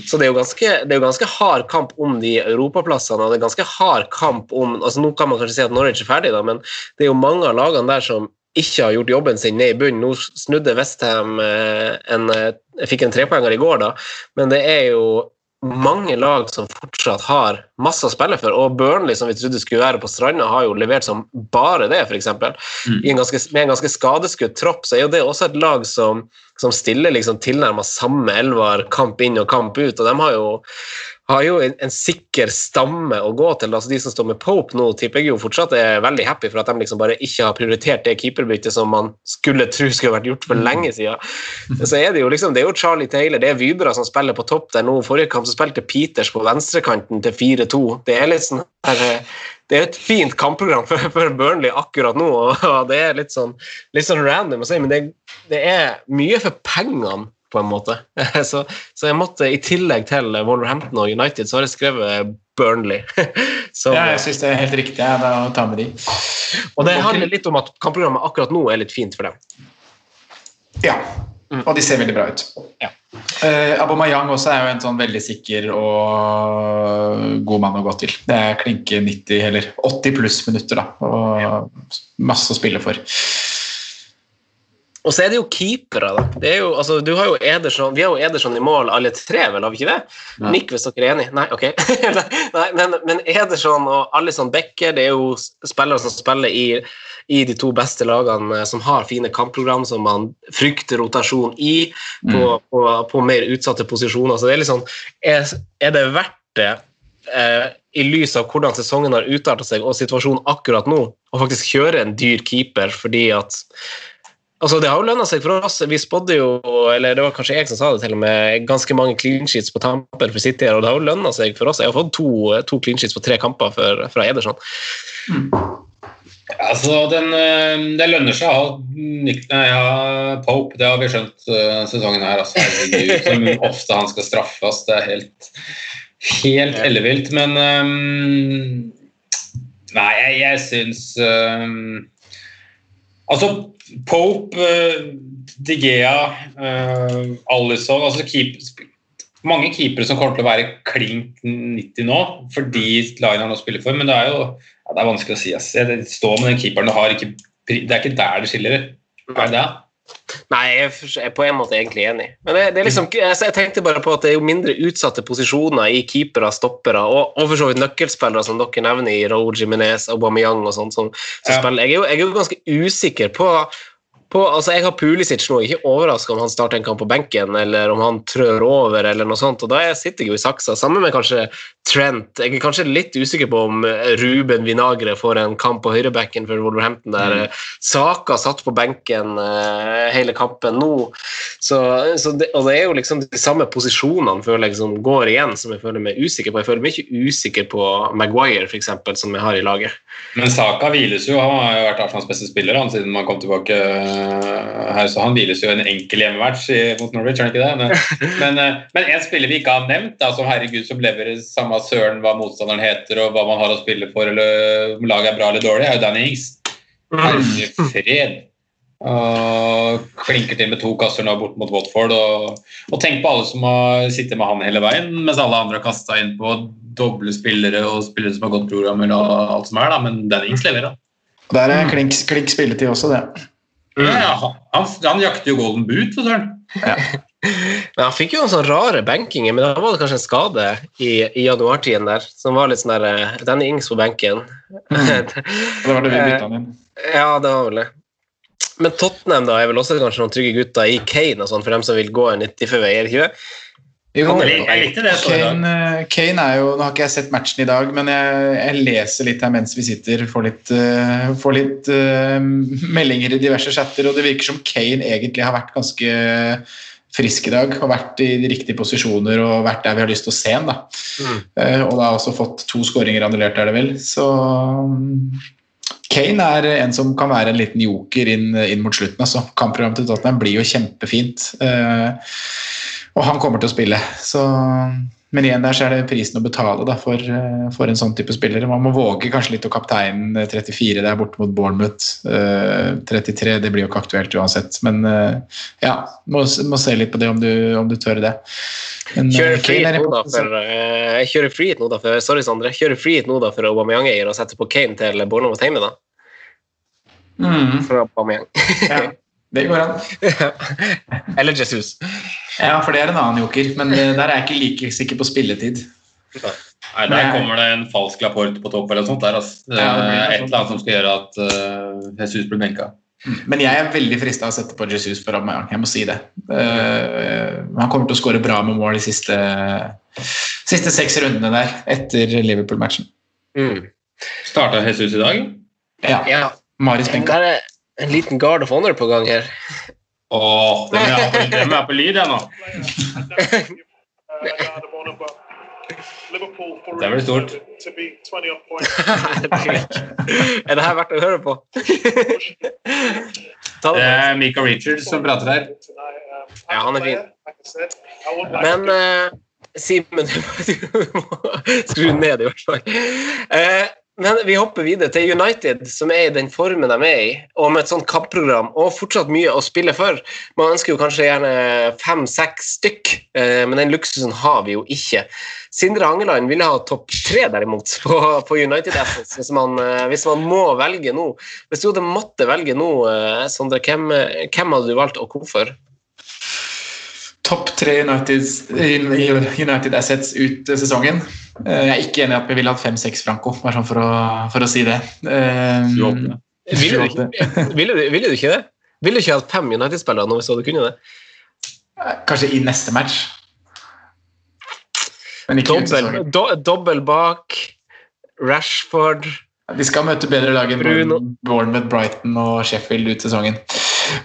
Så det er, jo ganske, det er jo ganske hard kamp om de europaplassene, og det er ganske hard kamp om altså Nå kan man kanskje si at Norwich er ferdig, da, men det er jo mange av lagene der som ikke har gjort jobben sin ned i bunnen. Nå snudde Westham eh, en eh, Jeg fikk en trepoenger i går, da, men det er jo mange lag som fortsatt har masse å spille for, og Burnley, som vi trodde skulle være på stranda, har jo levert som bare det, f.eks. Mm. En ganske, med en ganske skadeskutt tropp, så er jo det også et lag som, som stiller liksom tilnærma samme elver kamp inn og kamp ut, og de har jo har jo en, en sikker stamme å gå til. altså De som står med Pope nå, tipper jeg jo fortsatt er veldig happy for at de liksom bare ikke har prioritert det keeperbyttet som man skulle tro skulle vært gjort for lenge siden. Så er det jo liksom, det er jo Charlie Taylor, det er Vybra som spiller på topp der nå. Forrige kamp så spilte Peters på venstrekanten til 4-2. Det er litt sånn her, det er et fint kampprogram for, for Burnley akkurat nå, og det er litt sånn, litt sånn random å si, men det, det er mye for pengene på en måte. Så, så jeg måtte, i tillegg til Wolverhampton og United, så har jeg skrevet Burnley. så, Ja, jeg syns det er helt riktig ja, å ta med de. og det handler litt om at kampprogrammet akkurat nå er litt fint for dem. Ja, og de ser veldig bra ut. Ja. Eh, Aubameyang også er jo en sånn veldig sikker og god mann å gå til. Det er klinke 90 eller 80 pluss minutter, da. Og masse å spille for. Og så er det jo keepere, da. Det jo, altså, du har jo Ederson, vi har jo Ederson i mål alle tre, vel, har vi ikke det? Nei. Nikk hvis dere er enig. Nei, ok. Nei, men, men Ederson og Alison Becker det er jo spillere som spiller i, i de to beste lagene, eh, som har fine kampprogram som man frykter rotasjon i, på, på, på mer utsatte posisjoner. Så det er litt sånn Er, er det verdt det eh, i lys av hvordan sesongen har utarta seg og situasjonen akkurat nå, å faktisk kjøre en dyr keeper fordi at Altså, Det har jo lønna seg for oss. Vi spådde jo, eller det var kanskje jeg som sa det, til og med, ganske mange clean sheets på tampen for City. og Det har jo lønna seg for oss. Jeg har fått to, to clean sheets på tre kamper for, fra Ederson. Altså, den, eh, Det lønner seg å ha Nick- nei, ja, Pope, det har vi skjønt uh, sesongen her. Altså, Herregud, som ofte han skal straffes. Det er helt, helt ellevilt. Men um, Nei, jeg, jeg syns um, Altså, Pope, uh, Digea, uh, Alison altså keep, Mange keepere som kommer til å være klink 90 nå, fordi Liner nå spiller for, men det er jo ja, det er vanskelig å si. ass. Står med den keeperen du har, ikke, det er ikke der det skiller. Er det det? Nei, jeg er på en måte egentlig enig. Men det, det er liksom, jeg, tenkte bare på at det er jo mindre utsatte posisjoner i keepere, stoppere og, og for så vidt nøkkelspillere, som dere nevner i Raoul Jiminez, Aubameyang og sånt. Som, som Ja. spiller. Jeg er, jo, jeg er jo ganske usikker på, på altså Jeg har Pulisic nå, ikke overraska om han starter en kamp på benken eller om han trør over, eller noe sånt, og da er sitter jeg jo i saksa, sammen med kanskje Trent. Jeg er kanskje litt usikker på om eh, Ruben Vinagre får en kamp på høyrebekken for Wolverhampton, der mm. Saka satt på benken uh, hele kampen nå. Så, så det, og det er jo liksom de samme posisjonene føler jeg som går igjen, som jeg føler meg usikker på. Jeg føler meg ikke usikker på Maguire, f.eks., som jeg har i laget. Men Saka hviles jo. Han har jo vært Arsenals beste spiller han, siden man kom tilbake her, så han hviles jo en enkel hjemmematch mot Norwich, er det ikke det? Men, men, øh, men en spiller vi ikke har nevnt, da, som herregud som leverer samme søren hva motstanderen heter og hva man har å spille for, eller om laget er bra eller dårlig, er jo Danny Ings. Herre fred. Og klinker til med to kasser nå bort mot Watford. Og, og tenk på alle som har sittet med han hele veien, mens alle andre har kasta inn på doble spillere og spillere som har gått programmer og alt som er, da. Men Danny Ings leverer. Der er klink, klink spilletid også, det. Ja, ja, han, han jakter jo golden boot, for søren. Men han fikk jo noen sånne rare benkinger, men da var det kanskje en skade i, i januartiden der, som var litt sånn der Den Danny Ings på benken. Mm. det var det vi bytta han inn. ja, det var vel det. Men Tottenham da er vel også kanskje noen trygge gutter i Kane og sånn, for dem som vil gå en 95 veier, ikke det? Jo. Kane, Kane er jo Nå har ikke jeg sett matchen i dag, men jeg, jeg leser litt her mens vi sitter. Får litt, uh, får litt uh, meldinger i diverse chatter, og det virker som Kane egentlig har vært ganske frisk i dag. Og vært i de riktige posisjoner og vært der vi har lyst til å se ham. da. Mm. Uh, og da har også fått to skåringer annullert, er det vel. Så um, Kane er en som kan være en liten joker inn, inn mot slutten. altså. Kampprogrammet til Tottenham blir jo kjempefint. Eh, og han kommer til å spille. Så, men igjen der så er det prisen å betale da, for, eh, for en sånn type spillere. Man må våge kanskje litt å kapteinen eh, 34 der borte mot Bournemouth. Uh, 33 det blir jo ikke aktuelt uansett. Men uh, ja, må, må se litt på det om du, om du tør det. Men, eh, Kjører er hit nå da for eh, Jeg kjører free nå da for Sorry, Sondre. Kjører frihet nå da for Aubameyang-eier og setter på Kane til Bournemouth hjemme, da. Mm, For Aubameyang. ja, det går an. Eller Jesus. Ja, for det er en annen joker, men eh, der er jeg ikke like sikker på spilletid. Nei, Der kommer det en falsk rapport på topp eller noe sånt. der, altså. Det Ja, det blir et eller annet som skal gjøre at uh, Jesus blir benka. Men jeg er veldig frista av å sette på Jesus for Aubameyang. Jeg må si det. Uh, han kommer til å skåre bra med mål de siste, siste seks rundene der etter Liverpool-matchen. Mm. Starta Jesus i dag? Ja, Ja. Maris Det Benka. er en liten guard of honor på gang her. Åh, det er på, den er på lyd, jeg nå. Det blir stort. er det her verdt å høre på? Det er Mika Richards som prater her. Ja, han er fin. Men uh, Simen, du må skru ned i hvert fall. Eh, men vi hopper videre til United, som er i den formen de er i, og med et sånt kampprogram og fortsatt mye å spille for. Man ønsker jo kanskje gjerne fem-seks stykk, eh, men den luksusen har vi jo ikke. Sindre Hangeland ville ha topp tre, derimot, på, på United Assets, hvis eh, hvis man må velge nå. Hvis du hadde måttet velge nå, eh, Sondre, hvem, hvem hadde du valgt, og hvorfor? Topp tre United, United Assets ut sesongen. Eh, Jeg er ikke enig i at vi ville hatt fem-seks Franco, bare sånn for å, for å si det. Um, Ville du, ikke- ville, du, ville du ikke det? Ville du ikke hatt fem United-spillere nå hvis du kunne det? Kanskje i neste match. Men ikke Dobbel, do, dobbel bak. Rashford De skal møte bedre lag enn. Bournemouth, Brighton og Sheffield ut sesongen.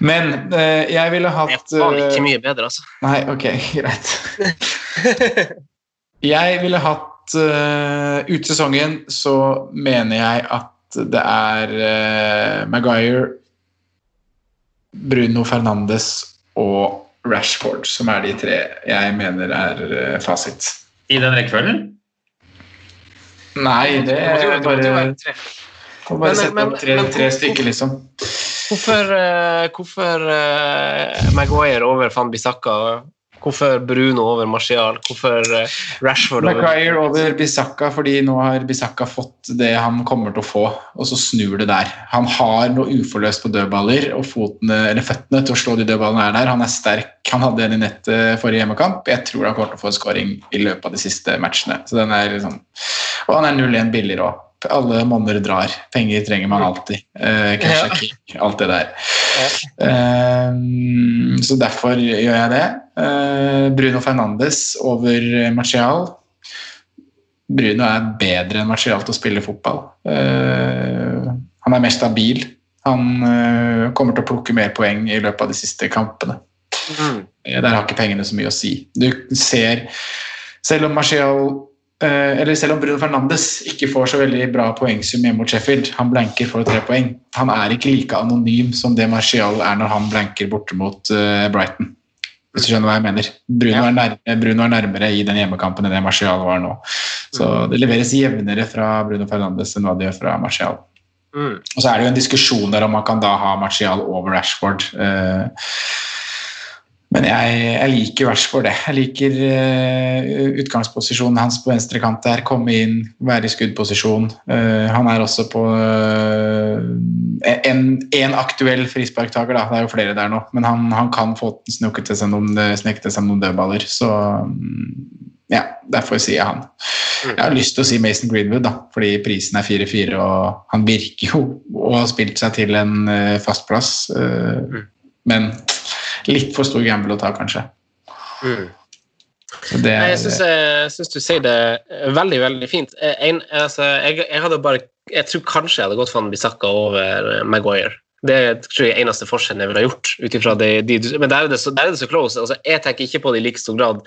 Men eh, jeg ville Det er hatt faen eh, ikke mye bedre, altså. Nei, ok, greit. Jeg ville hatt uh, Ut sesongen så mener jeg at det er uh, Maguire, Bruno Fernandes og Rashford som er de tre jeg mener er uh, fasit. I den rekkefølgen? Nei, det er bare, får bare sette opp tre, tre stykker, liksom. Hvorfor, eh, hvorfor eh, Maguire over Van Bissaka? Hvorfor Bruno over Martial? Hvorfor eh, Rashford over Maguire over Bissaka fordi nå har Bissaka fått det han kommer til å få, og så snur det der. Han har noe uforløst på dødballer, og fotene, eller føttene til å slå de dødballene er der. Han er sterk. Han hadde en i nettet forrige hjemmekamp. Jeg tror han kommer til å få en scoring i løpet av de siste matchene. Så den er liksom, og han er 0-1 billigere òg. Alle monner drar. Penger trenger man alltid. Eh, cash Ja. king, alt det der. Eh, så derfor gjør jeg det. Eh, Bruno Fernandes over Martial. Bruno er bedre enn Martial til å spille fotball. Eh, han er mer stabil. Han eh, kommer til å plukke mer poeng i løpet av de siste kampene. Mm. Eh, Der har ikke pengene så mye å si. Du ser, selv om Martial eh, eller selv om Bruno Fernandes ikke får så veldig bra poengsum hjemme mot Sheffield, han blanker for tre poeng, han er ikke like anonym som det Martial er når han blanker borte mot eh, Brighton. Hvis du skjønner hva jeg mener. Bruno, er nærmere, Bruno er nærmere i den hjemmekampen enn det Martial var nå. Så det leveres jevnere fra Bruno Fernandes enn hva det gjør fra Martial. Mm. Og så er det jo en diskusjon der om man kan da ha Martial over Rashford. Eh, Men jeg, jeg liker Rashford, det. Jeg liker uh, utgangsposisjonen hans på venstre kant der. Komme inn, være i skuddposisjon. Uh, han er også på uh, en, en aktuell frisparktaker, da. Det er jo flere der nå. Men han, han kan få snukket til seg noen, noen dødballer. Så um, ja, derfor sier jeg han. Jeg har lyst til å si Mason Greenwood, da, fordi prisen er 4-4, og han virker jo å ha spilt seg til en fast plass. eh, Men litt for stor gamble å ta, kanskje. Mm. Det Nei, Jeg syns, jeg syns du sier det veldig, veldig fint. Eh, En, altså, jeg, jeg hadde bare Jeg tror kanskje jeg hadde gått for Bissaka over eh, Maguire. Det tror jeg er eneste forskjellen jeg ville gjort. Utifra det, de, men der er, det så, er det så close. Altså, jeg tenker ikke på det i like stor grad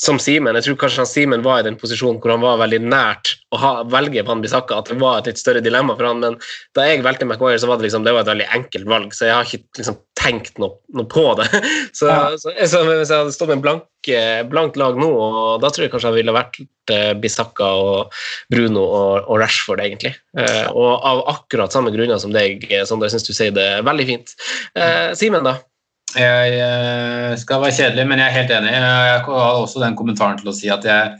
som Simen. Jeg tror kanskje han Simen var i den posisjonen hvor han var veldig nært å ha, velge Van Bissaka, at det var et litt større dilemma for han, men da jeg valgte Maguire, så var det liksom, det var et veldig enkelt valg, så jeg har ikke liksom, tenkt noe, noe på det. Så, Ja. så, så hvis jeg hadde stått med en blank, blankt lag nå, og da tror jeg kanskje han ville vært Bisakka og Bruno og, og Rashford, egentlig. Eh, og av akkurat samme grunner som deg, eh, Sondre, jeg syns du sier det veldig fint. Eh, Simen, da? Jeg eh, skal være kjedelig, men jeg er helt enig. Jeg har også den kommentaren til å si at jeg,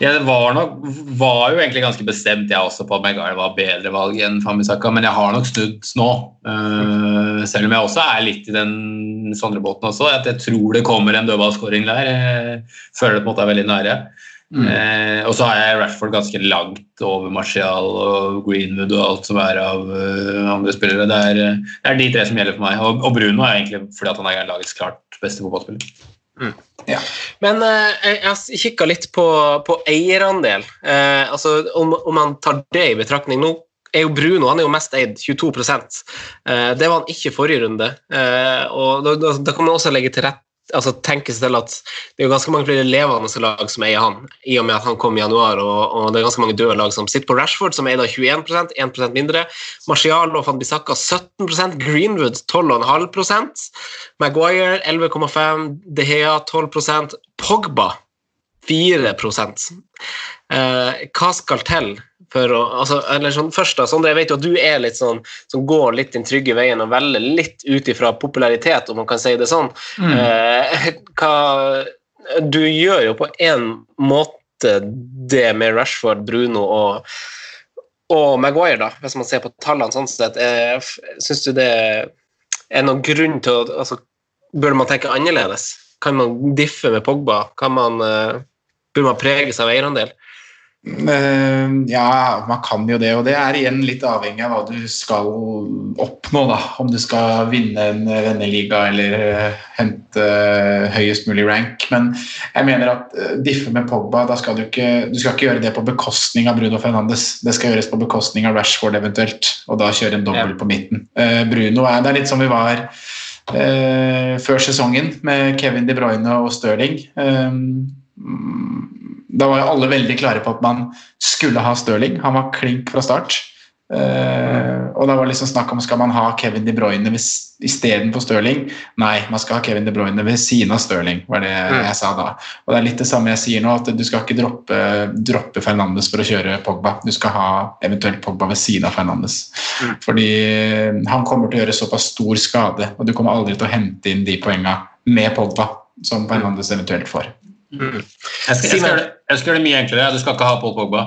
jeg var, nok, var jo egentlig ganske bestemt jeg også på at Maguire var bedre valg enn Famisaka, men jeg har nok snudd nå. Uh, selv om jeg også er litt i den Sondre båten også, at jeg tror det kommer en dødballskåring der. Jeg føler det på en måte er veldig nære. Mm. Uh, og så har jeg Rashford ganske langt over Martial og Greenwood og alt som er av uh, andre spillere. Det er, det er de tre som gjelder for meg. Og, og Bruno er egentlig fordi at han er lagets klart beste fotballspiller. Men eh, jeg kikka litt på, på eierandel. Eh, altså, om, om man tar det i betraktning nå er jo Bruno han er jo mest eid, 22 eh, Det var han ikke forrige runde. Eh, og da, da, da kan man også legge til rette altså seg til at det er ganske mange flere levende lag som eier han, i og med at han kom i januar, og, og det er ganske mange døde lag som sitter på Rashford, som eier 21% 1% mindre. Marcial og Van Bissaka 17 Greenwood 12,5% Maguire 11,5 De Hea 12% Pogba 4 eh, Hva skal til for å altså, eller sånn, først da, Sondre, jeg vet jo at du er litt sånn som går litt den trygge veien og velger litt ut ifra popularitet, om man kan si det sånn. Eh, hva, du gjør jo på en måte det med Rashford, Bruno og, og Maguire, da, hvis man ser på tallene sånn sett. Eh, Syns du det er noen grunn til å altså, Bør man tenke annerledes? Kan man diffe med Pogba? Kan man, eh, bør man prege seg av eierandel? Eh, ja, man kan jo det, og det er igjen litt avhengig av hva du skal oppnå. da. Om du skal vinne en venneliga eller eh, hente høyest mulig rank. Men jeg mener at eh, diffe med Pogba, da skal du ikke du skal ikke gjøre det på bekostning av Bruno Fernandes. Det skal gjøres på bekostning av Rashford eventuelt, og da kjøre en dobbel på midten. Eh, Bruno er, Det er litt som vi var eh, før sesongen med Kevin De Bruyne og Stirling. Eh, da var jo alle veldig klare på at man skulle ha Stirling. Han var klink fra start. Uh, og da var det liksom snakk om skal man ha Kevin De Bruyne istedenfor Stirling. Nei, man skal ha Kevin De Bruyne ved siden av Stirling, var det mm. jeg sa da. Og det er litt det samme jeg sier nå, at du skal ikke droppe, droppe Fernandes for å kjøre Pogba. Du skal ha eventuelt Pogba ved siden av Fernandes. Mm. Fordi han kommer til å gjøre såpass stor skade, og du kommer aldri til å hente inn de poengene med Pogba som Fernandes eventuelt får. Mm. Jeg, skal, jeg, skal, jeg, skal, gjøre det mye enklere. Du skal ikke ha Paul Pogba.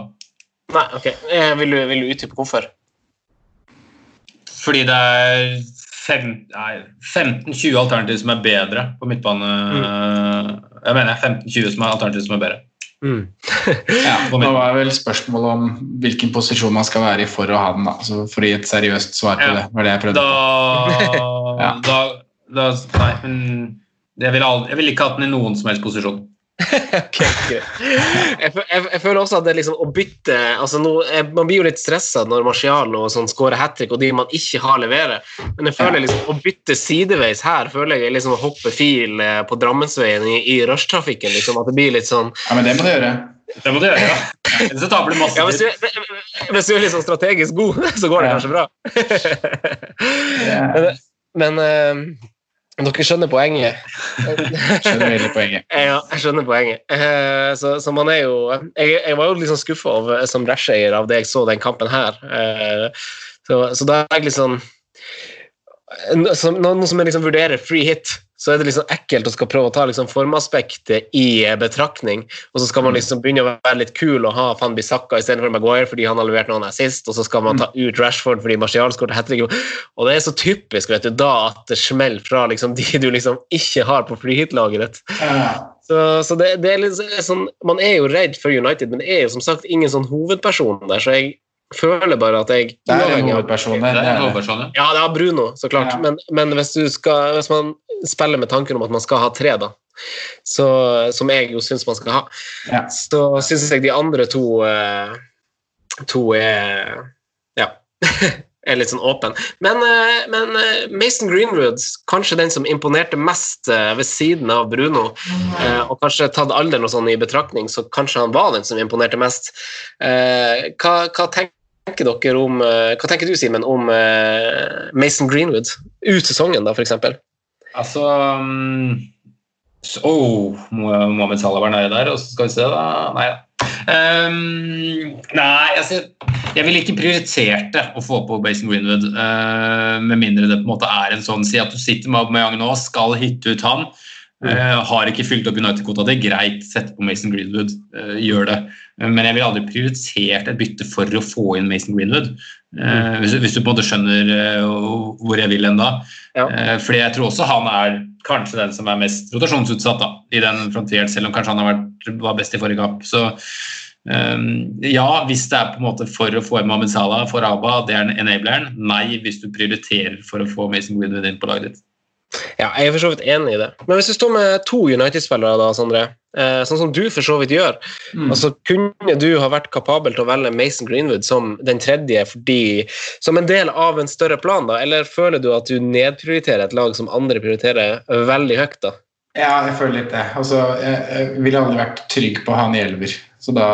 Nei, ok. Eh, vil du, vil du utdype hvorfor? Fordi det er 15-20 alternativer som er bedre på midtbane. Mm. Jeg mener 15-20 som er alternativer som er bedre. Mm. ja, Nå var vel spørsmålet om hvilken posisjon man skal være i for å ha den. Da. Altså, for å gi et seriøst svar på ja. det. var det jeg prøvde da, ja. da, da Nei, men jeg ville, aldri, jeg ville ikke hatt den i noen som helst posisjon. Jeg, jeg, jeg, føler også at det liksom å bytte altså nå, jeg, Man blir jo litt stressa når Marcial og sånn skårer hat trick, og de man ikke har, leverer. Men jeg føler liksom å bytte sideveis her føler jeg liksom å hoppe fil eh, på Drammensveien i, i rushtrafikken. Liksom, at det blir litt sånn Ja, men det må du gjøre. Det må du gjøre, ja. Ellers taper du masse ja, hvis, du, hvis du er liksom strategisk god, så går det ja. kanskje bra. Men, men uh, dere skjønner poenget? skjønner veldig poenget. Ja, jeg skjønner poenget. Eh, så, så man er jo Jeg, jeg var jo litt liksom skuffa som Rash-eier av det jeg så den kampen her. Eh, så, så da er jeg litt liksom Noen som liksom vurderer free hit så er det liksom ekkelt å skal prøve å ta liksom formaspektet i betraktning, og så skal man mm. liksom begynne å være litt kul og ha Van Bissaka istedenfor Maguire fordi han har levert noen her sist, og så skal man ta mm. ut Rashford fordi Martial skåret hat trick. Og det er så typisk vet du, da at det smeller fra liksom, de du liksom ikke har på free hit-laget ditt. Så, så det, det, er litt sånn, Man er jo redd for United, men det er jo som sagt ingen sånn hovedperson der, så jeg føler bare at jeg Det er en hovedperson der. Ja, det er Bruno, så klart. Ja. Men, men hvis, skal, hvis, man spiller med tanken om at man skal ha tre, da, så, som jeg jo syns man skal ha, ja. så syns jeg de andre to, eh, to er Ja. er litt sånn åpen. Men, eh, men, eh, Mason Greenwood, kanskje den som imponerte mest ved siden av Bruno, og kanskje tatt alderen og sånn i betraktning, så kanskje han var den som imponerte mest. Hva, hva tenker tenker dere om, eh, hva tenker du, Simen, om uh, Mason Greenwood ut sesongen, da, f.eks.? Altså um, oh, Mohammed Salah var nære der, og så skal vi se, da Nei da. Um, nei, altså jeg ville ikke prioritert det å få på Mason Greenwood, uh, med mindre det på en måte er en sånn Si at du sitter med Aubameyang nå, skal hitte ut han. Uh, har ikke fylt opp United-kvota. Er greit, sett på Mason Greenwood. Uh, gjør det. Uh, men jeg ville aldri prioritert et bytte for å få inn Mason Greenwood. Mm. Hvis, hvis, du på en måte skjønner hvor jeg vil enda. Ja. fordi jeg tror også han er kanskje den som er mest rotasjonsutsatt da, i den frontieren, selv om kanskje han har vært, var best i forrige kamp. Så ja, hvis det er på en måte for å få Mohammed Salah for Aba, det er enableren. Nei, hvis du prioriterer for å få Mason Greenwood inn på laget ditt. Ja, jeg er for så vidt enig i det. Men hvis du står med to United-spillere, da, Sondre, eh, sånn som du for så vidt gjør, mm. altså kunne du ha vært kapabel til å velge Mason Greenwood som den tredje fordi, som en del av en større plan, da, eller føler du at du nedprioriterer et lag som andre prioriterer veldig høyt? da? Ja, jeg føler litt det. Altså, jeg, jeg ville aldri vært trygg på å ha en i elver. Så da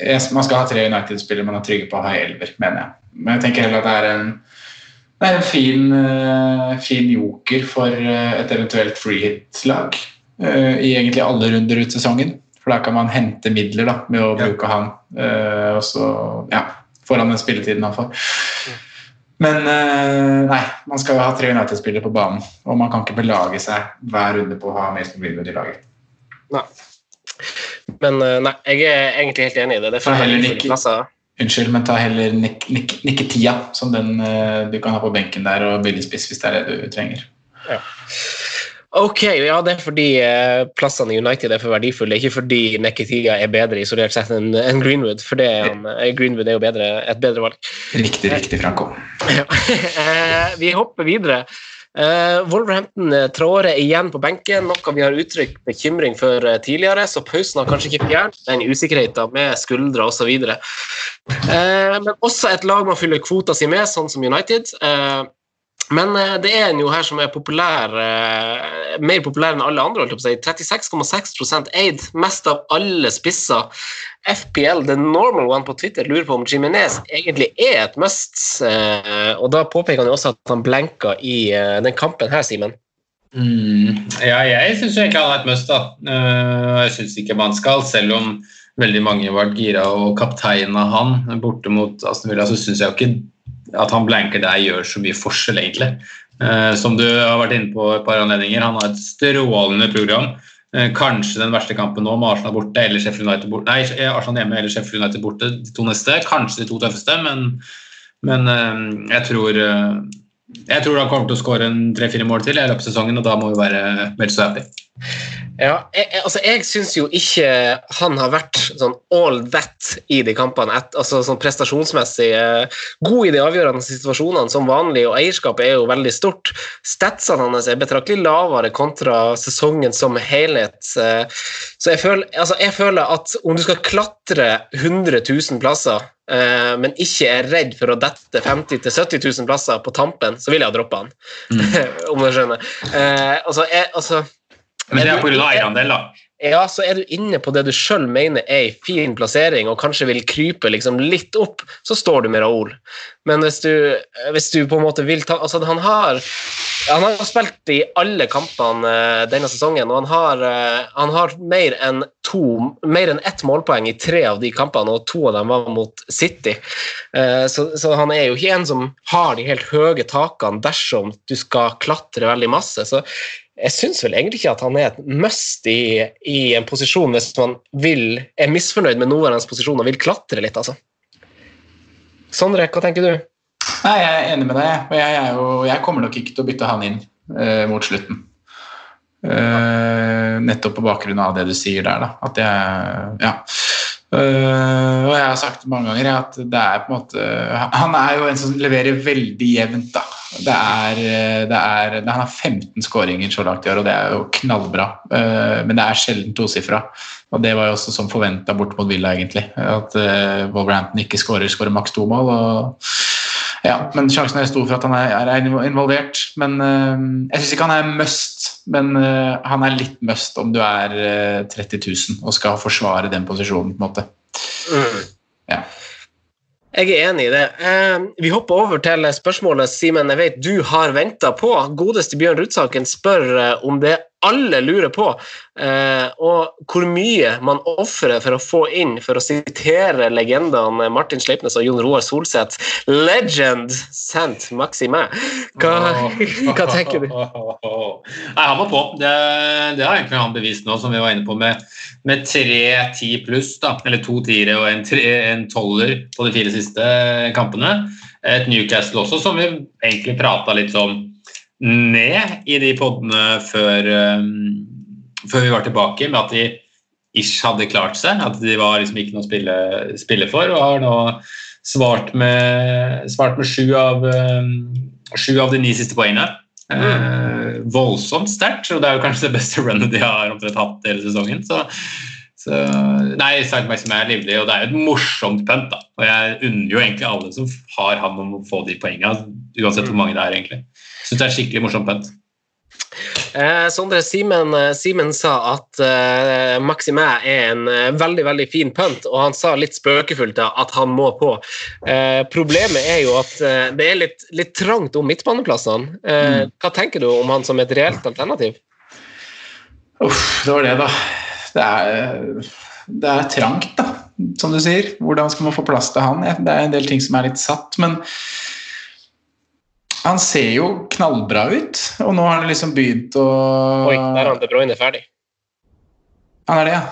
jeg, Man skal ha tre United-spillere man er trygge på å ha i elver, mener jeg. Men jeg tenker heller at det er en det er en fin, eh, fin joker for eh, et eventuelt freehit-lag eh, i egentlig alle runder ut sesongen. For da kan man hente midler da, med å bruke han og så, ja, han den spilletiden han får. Men nei, man skal ha tre United-spillere på banen, og man kan ikke belage seg hver runde på å ha Mason Greenwood i laget. Nei. Men nei, jeg er egentlig helt enig i det. Det er for heller ikke, Unnskyld, men ta heller nik nik Niketia som den uh, du kan ha på benken der, og billigspiss hvis det er det du trenger. Ja. Ok, ja, det er fordi uh, plassene i United er for verdifulle, ikke fordi Neketia er bedre isolert sett enn en Greenwood, for det um, Greenwood er jo bedre, et bedre valg. Riktig, riktig, Franco. Ja. Vi hopper videre. Eh, Wolverhampton eh, trår igjen på benken, noe vi har uttrykt bekymring for eh, tidligere, så pausen har kanskje ikke fjernet den usikkerheten med skuldre osv. Eh, men også et lag man fyller kvota si med, sånn som United. Eh, men eh, det er en jo her som er populær, eh, mer populær enn alle andre. holdt jeg på å si. 36,6 eid, mest av alle spisser. FPL, the normal one på Twitter, lurer på om Jimenez egentlig er et must. eh, og da påpeker han jo også at han blenka i den kampen her, Simen. Mm. Ja, jeg syns egentlig han er et must. da. Jeg syns ikke man skal, selv om veldig mange ble gira og kapteina han borte mot Aston Villa, så syns jeg jo ikke at han blanker der gjør så mye forskjell, egentlig. Eh, som du har vært inne på et par anledninger, han har et strålende program. Eh, kanskje den verste kampen nå med Arsenal borte eller Sheffield United borte. Nei, eh, Arsenal hjemme eller Sheffield United borte, de to neste. Kanskje de to tøffeste, men, men jeg tror jeg tror han kommer til å skåre en tre-fire mål til i løpet av sesongen, og da må vi være vel så happy. Ja, jeg, altså jeg syns jo ikke han har vært sånn all that i de kampene. Et, altså sånn prestasjonsmessig eh, god i de avgjørende situasjonene som vanlig, og eierskapet er jo veldig stort. Statsene hans er betraktelig lavere kontra sesongen som helhet. eh, Så jeg føler, altså jeg føler at om du skal klatre 100 000 plasser, men ikke er redd for å dette 50 000-70 000 plasser på tampen, så vil jeg ha droppa han. om du skjønner. Eh, altså, jeg, altså Men det er pga. eierandel, da. ja, så er du inne på det du sjøl mener er en fin plassering, og kanskje vil krype liksom litt opp, så står du med Raoul. Men hvis du, hvis du på en måte vil ta Altså, han har han har spilt i alle kampene eh, denne sesongen, og han har, eh, han har mer enn to, mer enn ett målpoeng i tre av de kampene, og to av dem var mot City. Eh, Så, så han er jo ikke en som har de helt høye takene dersom du skal klatre veldig masse. Så jeg syns vel egentlig ikke at han er et must i, i en posisjon hvis man vil, er misfornøyd med nåværende posisjon og vil klatre litt, altså. Sondre, hva tenker du? Nei, jeg er enig med deg, og jeg, jo, jeg kommer nok ikke til å bytte han inn eh, mot slutten. Eh, nettopp på bakgrunn av det du sier der, da. At jeg Ja. Eh, og jeg har sagt det mange ganger, at det er på en måte Han er jo en som leverer veldig jevnt, da. Det er, eh, det er, han har 15 skåringer så langt i år, og det er jo knallbra. Eh, men det er sjelden tosifra. Og det var jo også som forventa bort mot Villa, egentlig. At uh, Wolverhampton ikke skårer, skårer maks to mål. og ja, men Sjansen er stor for at han er, er involvert. Men eh, Jeg syns ikke han er must, men eh, han er litt must om du er eh, 30 000 og skal forsvare den posisjonen. på en måte. Ja. Jeg er enig i det. Eh, vi hopper over til spørsmålet Simen, jeg vet du har venta på. Godeste Bjørn Rudsaken spør eh, om det alle lurer på, eh, og hvor mye man ofrer for å få inn, for å sitere legendene Martin Sleipnes og Jon Roar Solseth. Legend sant maxime. Hva, hva tenker du? Nei, Han var på. Det, det har egentlig han bevist nå, som vi var inne på, med, med tre ti pluss. da, Eller to tiere og en, tre, en toller på de fire siste kampene. Et Newcastle også, som vi egentlig prata litt om ned i de podene før, um, før vi var tilbake, med at de ish hadde klart seg. At de var liksom ikke noe å spille, spille for, og har nå svart med, svart med sju, av, um, sju av de ni siste poengene. Eh, voldsomt sterkt, og det er jo kanskje det beste runnet de har omtrent hatt hele sesongen. Så, så nei, Sankt Maxime er livlig, og det er jo et morsomt punt. da, og Jeg unner jo egentlig alle som har han om å få de poengene, uansett hvor mange det er. egentlig. Syns det er skikkelig morsomt pent. Eh, Sondre, Simen, eh, Simen sa at eh, Maximæ er en eh, veldig veldig fin pønt, og han sa litt spøkefullt da, at han må på. Eh, problemet er jo at eh, det er litt, litt trangt om midtbaneplassene. Eh, Hva tenker du om han som et reelt alternativ? Uff, det var det, da. Det er, det er trangt, da, som du sier. Hvordan skal man få plass til han? Det er en del ting som er litt satt, men han ser jo knallbra ut, og nå har han liksom begynt å Oi, der er han De Bruyne ferdig. Han er det, ja.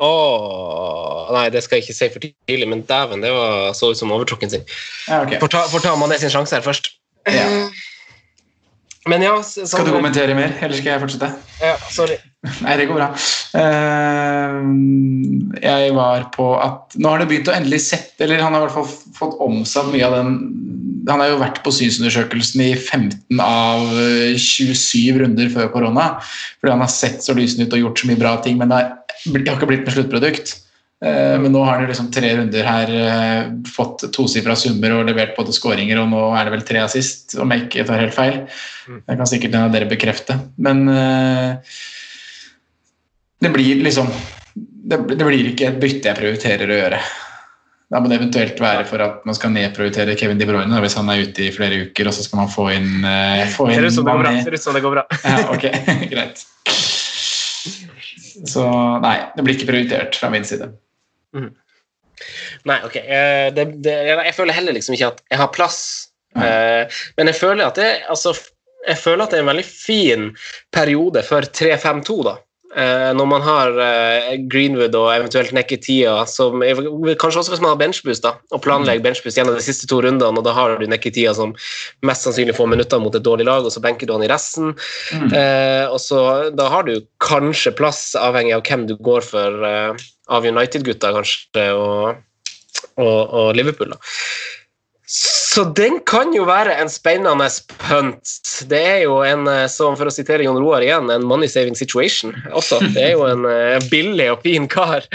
Åh, nei, det skal jeg ikke si for tidlig, men dæven, det var, så ut som overtrukken sin. ja ok. Får ta, får ta Mané sin sjanse her først. Ja. Men ja, s- Skal du kommentere mer, eller skal jeg fortsette? Ja, sorry. Nei, det går bra. Uh, jeg var på at Nå har det begynt å endelig sette Eller han har i hvert fall fått omsatt mye av den Han har jo vært på synsundersøkelsen i 15 av eh, 27 runder før korona. Fordi han har sett så lysende ut og gjort så mye bra ting, men det har, ikke blitt med sluttprodukt. Eh, Men nå har han liksom tre runder her eh, fått tosifra summer og levert både skåringer, og nå er det vel tre assist, om jeg ikke tar helt feil. Det kan sikkert en av dere bekrefte. Men eh, det blir liksom det, det blir ikke et bytte jeg prioriterer å gjøre. Da må det eventuelt være for at man skal nedprioritere Kevin De Bruyne hvis han er ute i flere uker, og så skal man få inn, eh, få inn det går bra. Det går bra. Ja, ok, greit. Så nei, det blir ikke prioritert fra min side. Nei, ok. eh, Det, det, jeg føler heller liksom ikke at jeg har plass. Eh, men jeg føler at det altså, jeg føler at det er en veldig fin periode for 3-5-2, da. Eh, når man har eh, Greenwood og eventuelt Nekketia, som kanskje også hvis man har benchboost, da, og planlegger benchboost gjennom de siste to rundene, og da har du Nekketia som mest sannsynlig får minutter mot et dårlig lag, og så benker du han i resten. Eh, og så Da har du kanskje plass, avhengig av hvem du går for, eh, av United-gutta kanskje, og, og, og Liverpool. da. Så den kan jo være en spennende punt. Det er jo en, eh, som for å sitere Jon Roar igjen, en money saving situation også. Det er jo en eh, billig og fin kar.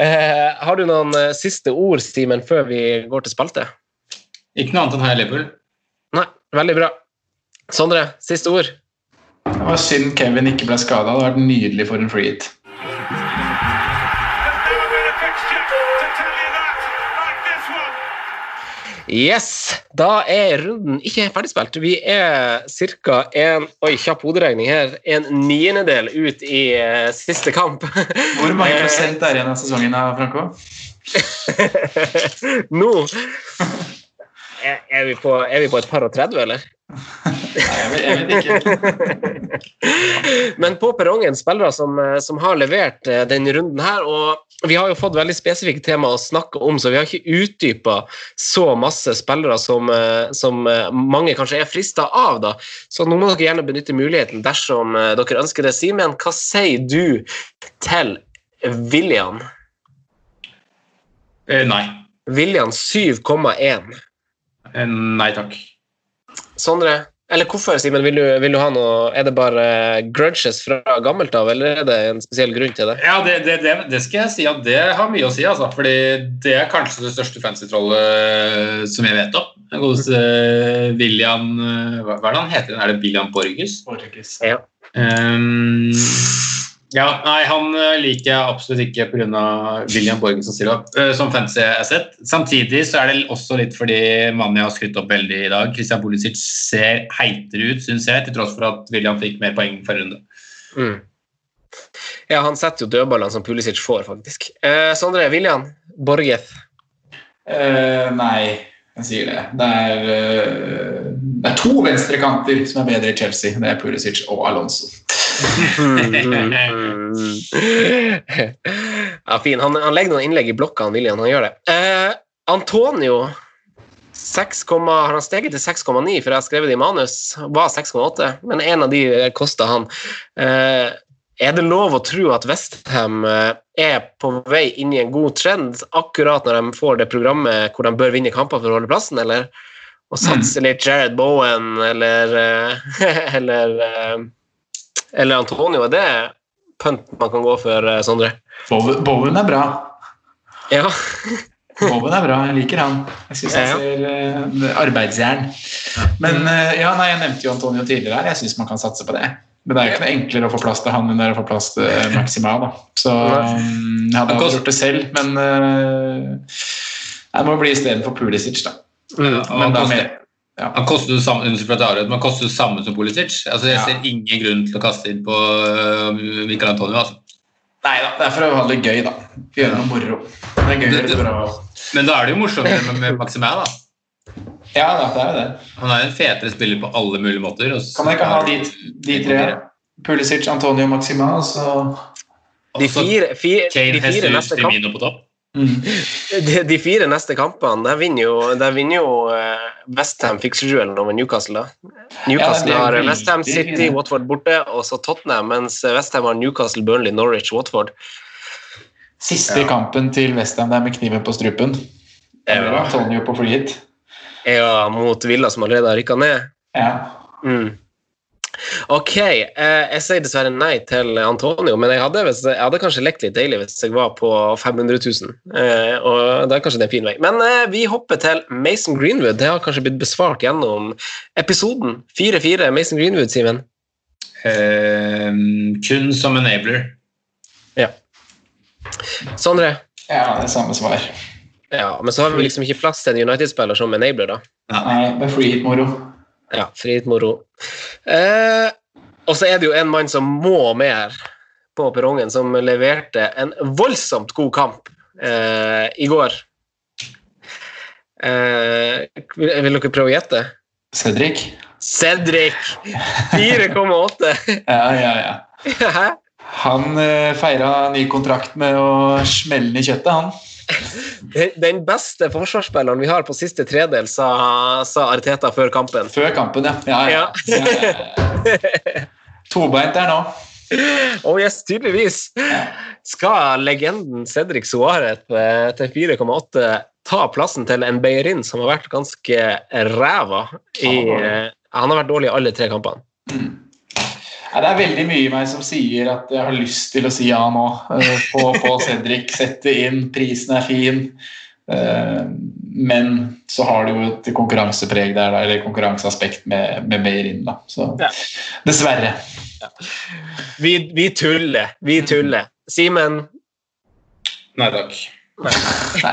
Eh, har du noen eh, siste ord, Simen, før vi går til spalte? Ikke noe annet enn Heia Liverpool. Nei, veldig bra. Sondre, siste ord? Det var synd Kevin ikke ble skada. Det hadde vært nydelig for en free hit. Yes, da er runden ikke ferdigspilt. Vi er ca. en oi, kjapp hoderegning her, en niendedel ut i uh, siste kamp. Hvor mange prosent er igjen av sesongen av Franco? Nå er, er, vi på, er vi på et par og 30, eller? Nei, jeg vet, ikke. Men på perrongen spillere som, eh, som har levert Den denne runden her, og vi har jo fått veldig spesifikke tema å snakke om, så vi har ikke utdypa så masse spillere som, eh, som eh, mange kanskje er frista av. da. Så nå må dere gjerne benytte muligheten dersom eh, dere ønsker det. Simen, hva sier du til William? Eh, nei. William 7,1. Eh, nei takk. Sondre? Eller hvorfor, Simen? Vil, du- vil du ha noe Er det bare grudges fra gammelt av, eller er det en spesiell grunn til det? Ja, det, det, det, det skal jeg si at det har mye å si, altså. Fordi det er kanskje det største fancy-trollet som jeg vet om. Den uh, William eh, Hva hva er det han heter? Er det William Borges? Ja. Ehm, ja, nei, han eh, liker jeg absolutt ikke pga. William Borgen som stiller opp eh, som fancy asset. Samtidig så er det også litt fordi mannen jeg har skrytt opp veldig i dag, Christian Pulisic, ser heitere ut, syns jeg, til tross for at William fikk mer poeng forrige runde. Mm. Ja, han setter jo dødballene som Pulisic får, faktisk. Eh, Sondre, William, Borgeth. Eh, nei, jeg sier det. Det er, eh, det er to venstrekanter som er bedre i Chelsea. Det er Pulisic og Alonso. ja, fin. Han, han legger noen innlegg i blokka, han William. Han gjør det. Eh, Antonio 6, har han steget til 6,9, for jeg har skrevet det i manus. Var 6,8, men en av de kosta han. Eh, er det lov å tro at Westham eh, er på vei inn i en god trend akkurat når de får det programmet hvor de bør vinne kamper for å holde plassen, eller? Og satse litt Jared Bowen eller eh, eller, eh, eller Antonio? Er det punt man kan gå for, Sondre? Bowen, er bra. Ja. Bowen er bra, jeg liker han. Jeg syns han ser eh, arbeidsjern. Men ja, nei, jeg nevnte jo Antonio tidligere her. Jeg syns man kan satse på det. Men det er jo ikke noe enklere å få plass til han enn det er å få plass til eh, Maxima. Da. Så um, jeg hadde aldri gjort det selv, men uh, det må bli istedenfor Pulisic, da. Men Men da med, ja. han koster jo samme, koster det samme som Pulisic. Altså, jeg Ja. ser ingen grunn til å kaste inn på uh, Michael Antonio. Altså. Nei da, det er for å ha det gøy, da. Gjøre noe moro. Det er gøy Det- det- Men da er det jo morsommere med, med Maximæ, da. Ja det er jo det. Han er en fetere spiller på alle mulige måter. og så- Kan man ikke ha de, de tre? Pulisic, Antonio, Maxima, og så De fire, fire, Kane, de fire neste kampene på topp. De, de fire neste kampene, der vinner jo, der vinner jo eh, Westham Fixture-duellen over Newcastle. da. Newcastle Ja, har Westham City. Watford borte, og så Tottenham, mens Westham har Newcastle, Burnley, Norwich, Watford. Siste kampen til Westham der med kniven på strupen. Eller Antonio på free hit. Ja, mot Villa, som allerede har rykka ned. Ja. Mm. Ok, eh, jeg sier dessverre nei til Antonio, men jeg hadde, hvis, jeg hadde kanskje lekt litt deilig hvis jeg var på 500 000. Eh, og da er kanskje det en fin vei. Men eh, vi hopper til Mason Greenwood. Det har kanskje blitt besvart gjennom episoden. 4-4 Mason Greenwood, Simen. Eh, kun som enabler. Sondre? ja, det er samme svar. Ja, men så har vi liksom ikke plass til en United-spiller som enabler, da. Nei, det er free hit-moro. Ja, fritt moro. Eh, og så er det jo en mann som må med på perrongen, som leverte en voldsomt god kamp eh, i går. Eh, vil, vil dere prøve å gjette? Cedric? Cedric! 4,8. Ja, ja, ja. Han eh, feira ny kontrakt med å smelle i kjøttet, han. Den beste forsvarsspilleren vi har på siste tredel, sa, sa Arteta før kampen. Før kampen, ja. ja, ja. ja. Tobeint der nå. Oh yes, tydeligvis. Skal legenden Cedric Suárez eh, til 4,8 ta plassen til en Beirin som har vært ganske ræva i eh, Han har vært dårlig i alle tre kampene. Ja, det er veldig mye i meg som sier at jeg har lyst til å si ja nå. eh, På, på Cedric, sette inn, prisen er fin. Eh, Men så har det jo et konkurransepreg der, eller konkurranseaspekt med, med Beirin. Da. Så Ja. dessverre. Vi, vi tuller. Vi tuller. Simen, Nei takk. Nei,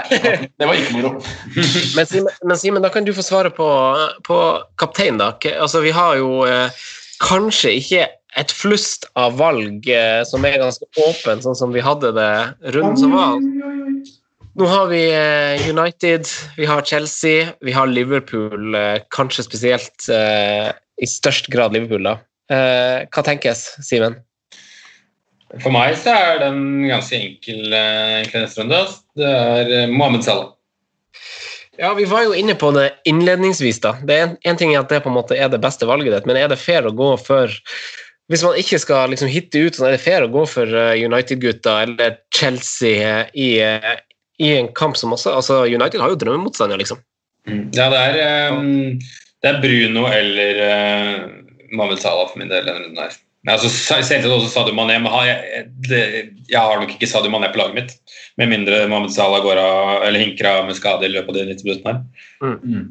det var ikke moro. men Simen, men Simen, da kan du få svare på, på kaptein, da. Altså, vi har jo eh, kanskje ikke et flust av valg eh, som er ganske åpen, sånn som vi hadde det runden som var. Nå har vi eh, United, vi har Chelsea, vi har Liverpool, eh, kanskje spesielt eh, i størst grad Liverpool, da. Eh, hva tenkes, Simen? For meg så er den ganske enkel, eh, neste runde. Det er Mohammed Salah. Ja, Vi var jo inne på det innledningsvis. da. Det er en, en ting er at det på en måte er det beste valget ditt, men er det fair å gå for Hvis man ikke skal liksom hitte ut, sånn, er det fair å gå for eh, United-gutta eller Chelsea eh, i, eh, i en kamp som også altså United har jo drømmemotstander, liksom. Ja, det er, um, det er Bruno eller uh, Mahmoud Salah for min del denne runden her. Altså, Selvsagt også Sadio Mané, men jeg, det, jeg har nok ikke Sadio Mané på laget mitt. Med mindre Mahmoud Salah går av, eller hinker av med skade i løpet av de 90 minuttene her. Mm.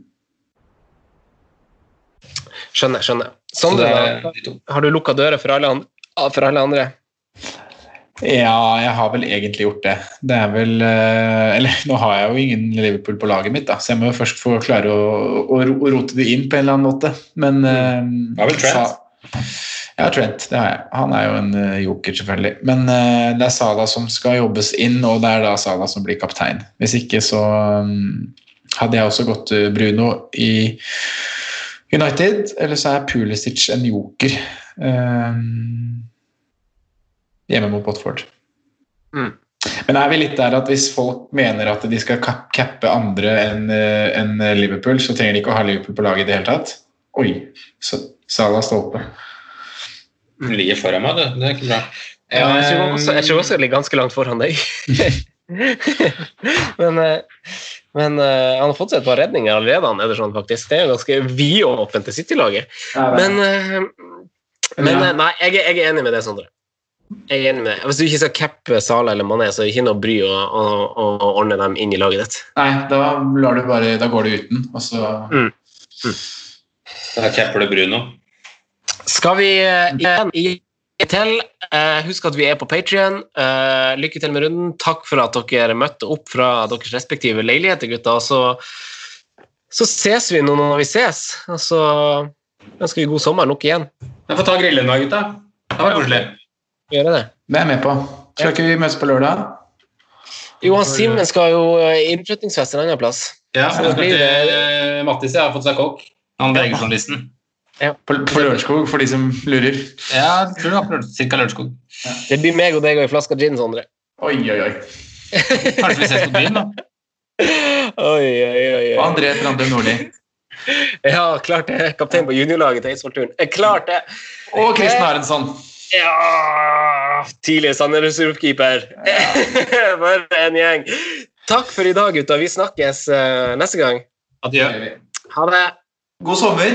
Skjønner. skjønner. Sondre, det er to. har du lukka døra for alle, an- for alle andre? Ja, jeg har vel egentlig gjort det. Det er vel eh, Eller nå har jeg jo ingen Liverpool på laget mitt, da, så jeg må jo først få klare å, å, å rote det inn på en eller annen måte. Men eh, Har vel Trent? Ja, Trent. Det har jeg. Han er jo en eh, joker, selvfølgelig. Men uh, det er Sala som skal jobbes inn, og det er da Sala som blir kaptein. Hvis ikke så um, hadde jeg også gått eh, Bruno i United, eller så er Pulisic en joker. eh, hjemme mot Botford. Mm. Men er vi litt der at hvis folk mener at de skal cappe andre enn en Liverpool, så trenger de ikke å ha Liverpool på laget i det hele tatt? Oi, så Salah stolpe. Han ligger foran meg, det. Det er ikke bra. Ja, jeg tror også jeg, tror også jeg ligger ganske langt foran deg. men eh, men uh, han har fått seg et par redninger allerede, han Ederson, faktisk. Det er jo ganske vidåpent til City-laget. Men, uh, men Ja. eh, nei, jeg, jeg er enig med det, Sondre. Jeg er enig med det. Hvis du ikke skal cappe Sala eller Mané, så er det ikke noe bry å, å, å ordne dem inn i laget ditt. Nei, da, lar du bare, da går du uten, og så Mm. Da capper du Bruno. Skal vi eh, igjen gi til? Eh, husk at vi er på Patrion. lykke til med runden. Takk for at dere møtte opp fra deres respektive leiligheter, gutta. Og så, så ses vi nå når vi ses. Og så ønsker vi god sommer nok igjen. Jeg får ta grillen da, gutta. Det var koselig. Det. Det er jeg med på. Skal ikke vi møtes på lørdag? Johan Simen skal jo eh, innflyttingsfest en annen plass. Ja, Så skal til eh, Mattis, jeg har fått seg kokk. Han VG-journalisten. På, på Lørenskog, for de som lurer. Ja, jeg tror det var på Lørenskog- cirka Lørenskog. Det blir meg og deg og ei flaske gin, Sondre. Oi, oi, oi. Kanskje vi ses på byen, da. Oi, oi, oi. Og André Brandum Nordli. Ja, klart det. Kaptein på juniorlaget til Eidsvollturen. Eh, Klart det. Og Kristen Arensson. Ja Tidligere Sandnes-keeper. For en gjeng. Takk for i dag, gutta. Vi snakkes eh, neste gang. Adjø. Ha det. God sommer.